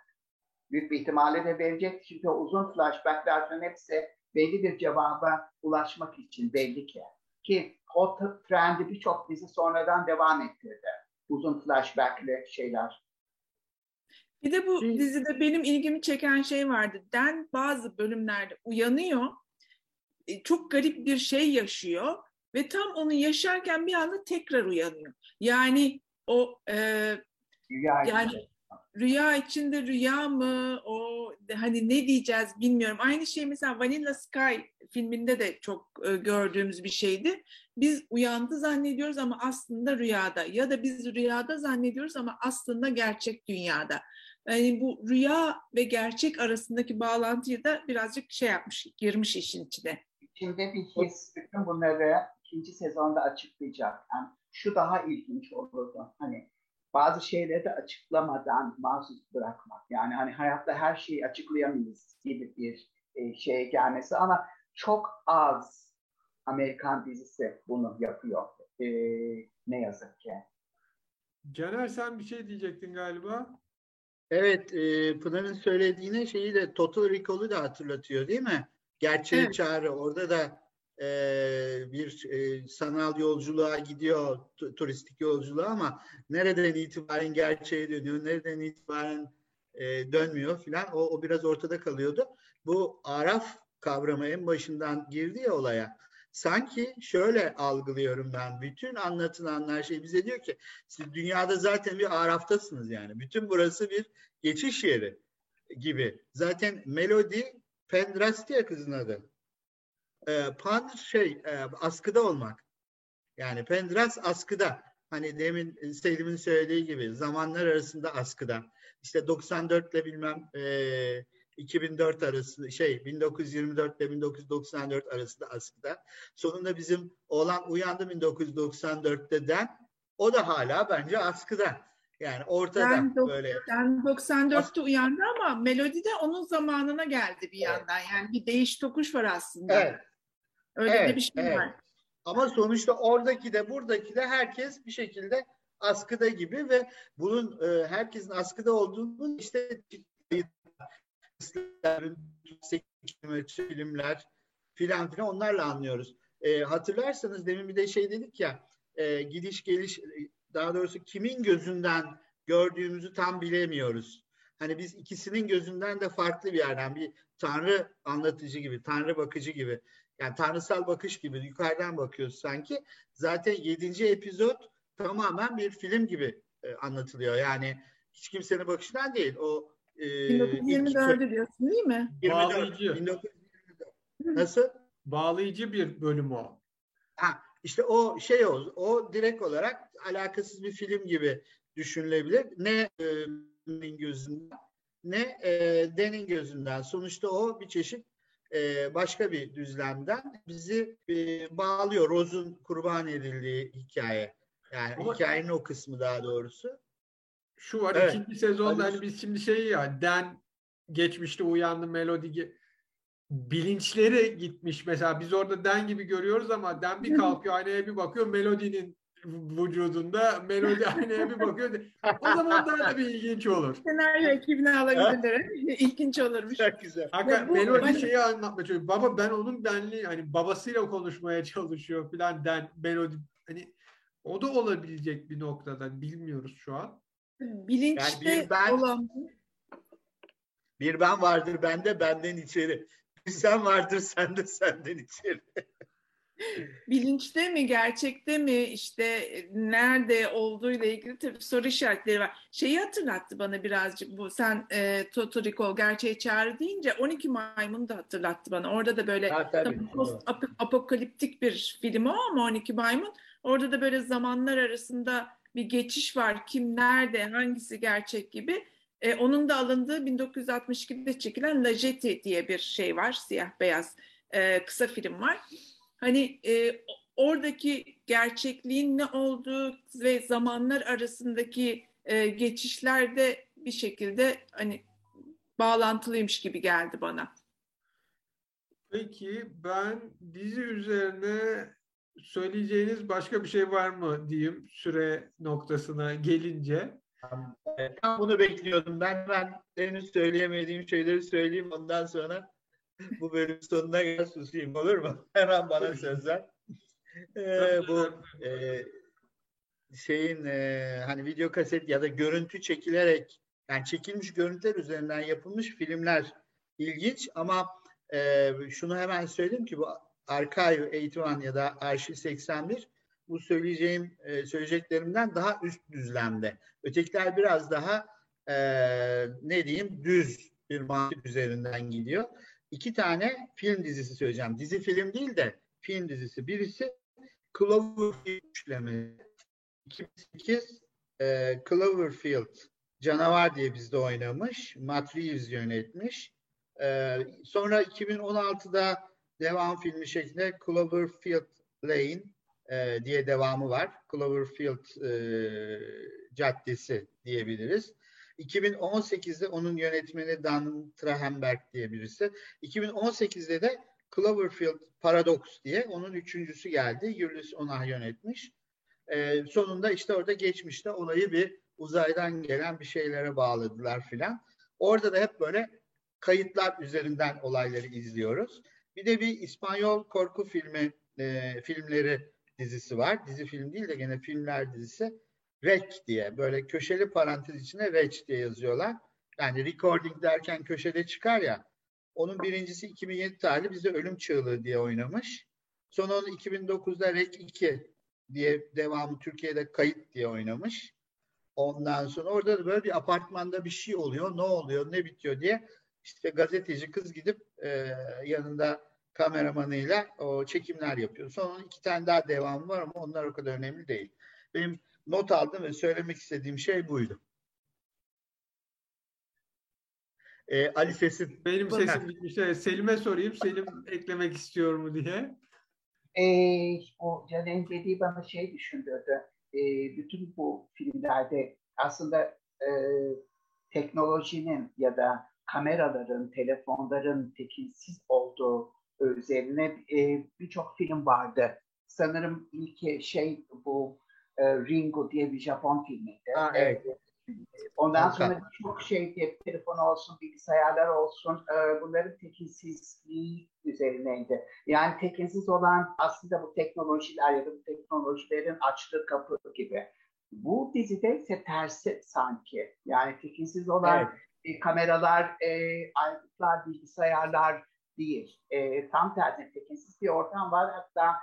Büyük bir ihtimalle de verecekti. Çünkü uzun flashbacklerden hepsi belli bir cevaba ulaşmak için belli ki. Ki o trendi birçok dizi sonradan devam ettirdi uzun flashbackli şeyler. Bir de bu dizide benim ilgimi çeken şey vardı. Den bazı bölümlerde uyanıyor, e, çok garip bir şey yaşıyor ve tam onu yaşarken bir anda tekrar uyanıyor. Yani o e, yani içinde. Rüya içinde rüya mı o hani ne diyeceğiz bilmiyorum. Aynı şey mesela Vanilla Sky filminde de çok e, gördüğümüz bir şeydi biz uyandı zannediyoruz ama aslında rüyada ya da biz rüyada zannediyoruz ama aslında gerçek dünyada. Yani bu rüya ve gerçek arasındaki bağlantıyı da birazcık şey yapmış, girmiş işin içine. İçinde bir his, bütün bunları ikinci sezonda açıklayacak. Yani şu daha ilginç olurdu. Hani bazı şeyleri de açıklamadan mahsus bırakmak. Yani hani hayatta her şeyi açıklayamayız gibi bir e, şeye gelmesi ama çok az Amerikan dizisi bunu yapıyor. E, ne yazık ki. Caner sen bir şey diyecektin galiba. Evet, e, Pınar'ın söylediğine şeyi de Total Recall'u da hatırlatıyor değil mi? Gerçeği evet. çağrı. Orada da e, bir e, sanal yolculuğa gidiyor, turistik yolculuğa ama nereden itibaren gerçeğe dönüyor, nereden itibaren e, dönmüyor filan o, o biraz ortada kalıyordu. Bu araf kavramı en başından girdi ya olaya. Sanki şöyle algılıyorum ben. Bütün anlatılanlar şey bize diyor ki siz dünyada zaten bir araftasınız yani. Bütün burası bir geçiş yeri gibi. Zaten Melody Pendrastia kızın adı. Ee, pan şey e, askıda olmak. Yani Pendras askıda. Hani demin Selim'in söylediği gibi zamanlar arasında askıda. İşte 94 ile bilmem e, 2004 arası şey 1924 ile 1994 arasında askıda. Sonunda bizim oğlan uyandı 1994'te den o da hala bence askıda. Yani ortada ben böyle. Ben 94'te uyandı ama melodi de onun zamanına geldi bir evet. yandan. Yani bir değiş tokuş var aslında. Evet. Öyle evet, de bir şey evet. var. Ama sonuçta oradaki de buradaki de herkes bir şekilde askıda gibi ve bunun e, herkesin askıda olduğunu işte filmler filan filan onlarla anlıyoruz. E, hatırlarsanız demin bir de şey dedik ya e, gidiş geliş daha doğrusu kimin gözünden gördüğümüzü tam bilemiyoruz. Hani biz ikisinin gözünden de farklı bir yerden bir tanrı anlatıcı gibi, tanrı bakıcı gibi yani tanrısal bakış gibi yukarıdan bakıyoruz sanki. Zaten yedinci epizod tamamen bir film gibi e, anlatılıyor. Yani hiç kimsenin bakışından değil. O e, 1924'ü diyorsun değil mi? 24, Bağlayıcı. 1924. Nasıl? Bağlayıcı bir bölüm o. Ha, işte o şey o, o direkt olarak alakasız bir film gibi düşünülebilir. Ne e, gözünden ne e, Den'in gözünden. Sonuçta o bir çeşit e, başka bir düzlemden bizi e, bağlıyor. Rose'un kurban edildiği hikaye. Yani Ama hikayenin o kısmı daha doğrusu. Şu var evet. ikinci sezonda hani biz şimdi şey ya Den geçmişte uyandı melodi bilinçleri gitmiş mesela biz orada Den gibi görüyoruz ama Den bir kalkıyor aynaya bir bakıyor melodinin vücudunda melodi aynaya bir bakıyor. O zaman daha da bir ilginç olur. Senaryo ekibine alabilirler. İlginç olurmuş. Çok güzel. Hakikaten melodi hani... şeyi anlatmaya çalışıyor. Baba ben onun benliği hani babasıyla konuşmaya çalışıyor filan den melodi hani o da olabilecek bir noktada bilmiyoruz şu an. Bilinçte yani bir ben, olan bir ben vardır bende benden içeri. Bir sen vardır sende senden içeri. Bilinçte mi, gerçekte mi, işte e, nerede olduğuyla ilgili tabii soru işaretleri var. Şeyi hatırlattı bana birazcık bu. Sen e, Total Recall gerçeği çağrı deyince 12 maymun da hatırlattı bana. Orada da böyle ha, tabii, ap apokaliptik bir film o ama 12 maymun. Orada da böyle zamanlar arasında bir geçiş var. Kim nerede, hangisi gerçek gibi. E, onun da alındığı 1962'de çekilen La Jetty diye bir şey var. Siyah beyaz e, kısa film var. Hani e, oradaki gerçekliğin ne olduğu ve zamanlar arasındaki e, geçişlerde bir şekilde hani bağlantılıymış gibi geldi bana. Peki ben dizi üzerine söyleyeceğiniz başka bir şey var mı diyeyim süre noktasına gelince. Tam bunu bekliyordum. Ben ben henüz söyleyemediğim şeyleri söyleyeyim ondan sonra bu bölüm sonuna gel susayım olur mu? Hemen bana söz ver. Ee, bu e, şeyin e, hani video kaset ya da görüntü çekilerek yani çekilmiş görüntüler üzerinden yapılmış filmler ilginç ama e, şunu hemen söyleyeyim ki bu Archive 81 ya da Arşiv 81 bu söyleyeceğim e, söyleyeceklerimden daha üst düzlemde. Ötekiler biraz daha e, ne diyeyim düz bir mantık üzerinden gidiyor iki tane film dizisi söyleyeceğim. Dizi film değil de film dizisi. Birisi Cloverfield üçlemesi. 2008 e, Cloverfield Canavar diye bizde oynamış. Matt Reeves yönetmiş. E, sonra 2016'da devam filmi şeklinde Cloverfield Lane e, diye devamı var. Cloverfield e, Caddesi diyebiliriz. 2018'de onun yönetmeni Dan Trachtenberg diye birisi. 2018'de de Cloverfield Paradox diye onun üçüncüsü geldi. Julius Onah yönetmiş. Ee, sonunda işte orada geçmişte olayı bir uzaydan gelen bir şeylere bağladılar filan. Orada da hep böyle kayıtlar üzerinden olayları izliyoruz. Bir de bir İspanyol korku filmi e, filmleri dizisi var. Dizi film değil de gene filmler dizisi. Rec diye böyle köşeli parantez içine Rec diye yazıyorlar. Yani recording derken köşede çıkar ya. Onun birincisi 2007 tarihli bize Ölüm Çığlığı diye oynamış. Sonra onu 2009'da Rec 2 diye devamı Türkiye'de Kayıt diye oynamış. Ondan sonra orada da böyle bir apartmanda bir şey oluyor. Ne oluyor, ne bitiyor diye işte gazeteci kız gidip e, yanında kameramanıyla o çekimler yapıyor. Sonra iki tane daha devamı var ama onlar o kadar önemli değil. Benim not aldım ve söylemek istediğim şey buydu. Ee, Ali sesin. Benim sesim bitmiş. Evet, Selim'e sorayım. Selim eklemek istiyor mu diye. Ee, o Caner'in dediği bana şey düşündürdü. Ee, bütün bu filmlerde aslında e, teknolojinin ya da kameraların, telefonların tekinsiz olduğu üzerine e, birçok film vardı. Sanırım ilk şey bu e, Ringo diye bir Japon filmiydi. Ha, evet. Ondan sonra çok şey cep telefonu olsun, bilgisayarlar olsun e, bunların tekinsizliği üzerineydi. Yani tekinsiz olan aslında bu teknolojiler ya da bu teknolojilerin açtığı kapı gibi. Bu dizide ise tersi sanki. Yani tekinsiz olan evet. e, kameralar, e, aygıtlar, bilgisayarlar değil. E, tam tersine tekinsiz bir ortam var. Hatta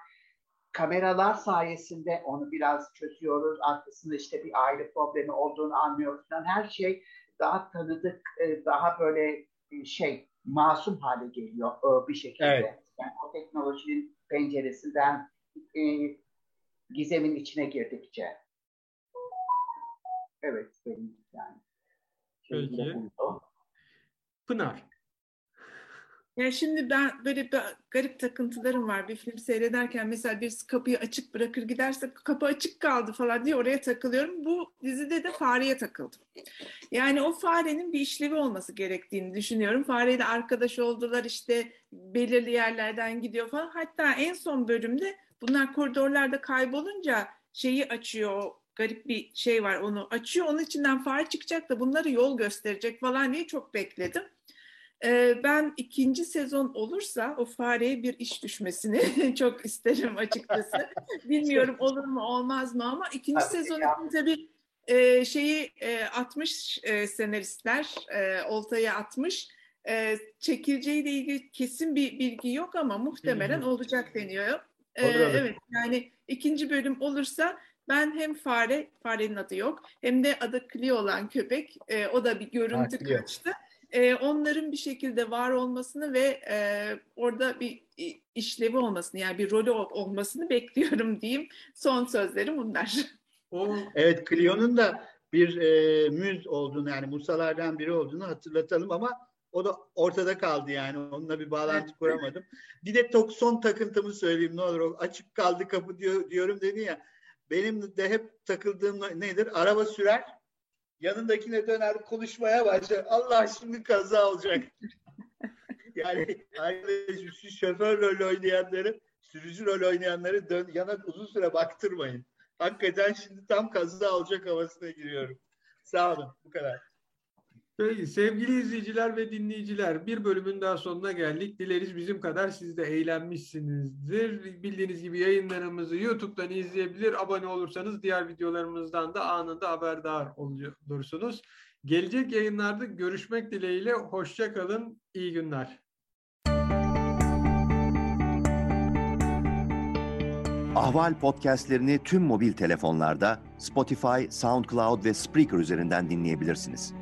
kameralar sayesinde onu biraz çözüyoruz. Arkasında işte bir aile problemi olduğunu anlıyoruz. Yani her şey daha tanıdık, daha böyle şey masum hale geliyor bir şekilde. Evet. Yani o teknolojinin penceresinden e, gizemin içine girdikçe. Evet benim yani. Peki. Pınar. Ya şimdi ben böyle bir garip takıntılarım var. Bir film seyrederken mesela bir kapıyı açık bırakır giderse kapı açık kaldı falan diye oraya takılıyorum. Bu dizide de fareye takıldım. Yani o farenin bir işlevi olması gerektiğini düşünüyorum. Fareyle arkadaş oldular işte belirli yerlerden gidiyor falan. Hatta en son bölümde bunlar koridorlarda kaybolunca şeyi açıyor garip bir şey var onu açıyor. Onun içinden fare çıkacak da bunları yol gösterecek falan diye çok bekledim. Ben ikinci sezon olursa o fareye bir iş düşmesini çok isterim açıkçası. Bilmiyorum olur mu olmaz mı ama ikinci tabii sezon için tabii e, şeyi e, atmış e, senaristler, e, oltaya atmış. E, çekileceğiyle ilgili kesin bir bilgi yok ama muhtemelen Hı-hı. olacak deniyor. E, evet yani ikinci bölüm olursa ben hem fare, farenin adı yok, hem de adı Clio olan köpek, e, o da bir görüntü ha, kaçtı e, onların bir şekilde var olmasını ve e, orada bir işlevi olmasını yani bir rolü olmasını bekliyorum diyeyim. Son sözlerim bunlar. Evet Clio'nun da bir e, müz olduğunu yani Musalardan biri olduğunu hatırlatalım ama o da ortada kaldı yani. Onunla bir bağlantı kuramadım. Bir de tok son takıntımı söyleyeyim ne olur. O açık kaldı kapı diyor, diyorum dedi ya. Benim de hep takıldığım nedir? Araba sürer yanındakine döner konuşmaya başlar. Allah şimdi kaza olacak. yani şu şoför rol oynayanları, sürücü rol oynayanları dön, yana uzun süre baktırmayın. Hakikaten şimdi tam kaza olacak havasına giriyorum. Sağ olun. Bu kadar. Peki sevgili izleyiciler ve dinleyiciler bir bölümün daha sonuna geldik. Dileriz bizim kadar siz de eğlenmişsinizdir. Bildiğiniz gibi yayınlarımızı YouTube'dan izleyebilir. Abone olursanız diğer videolarımızdan da anında haberdar olursunuz. Gelecek yayınlarda görüşmek dileğiyle. Hoşça kalın. İyi günler. Ahval podcastlerini tüm mobil telefonlarda Spotify, SoundCloud ve Spreaker üzerinden dinleyebilirsiniz.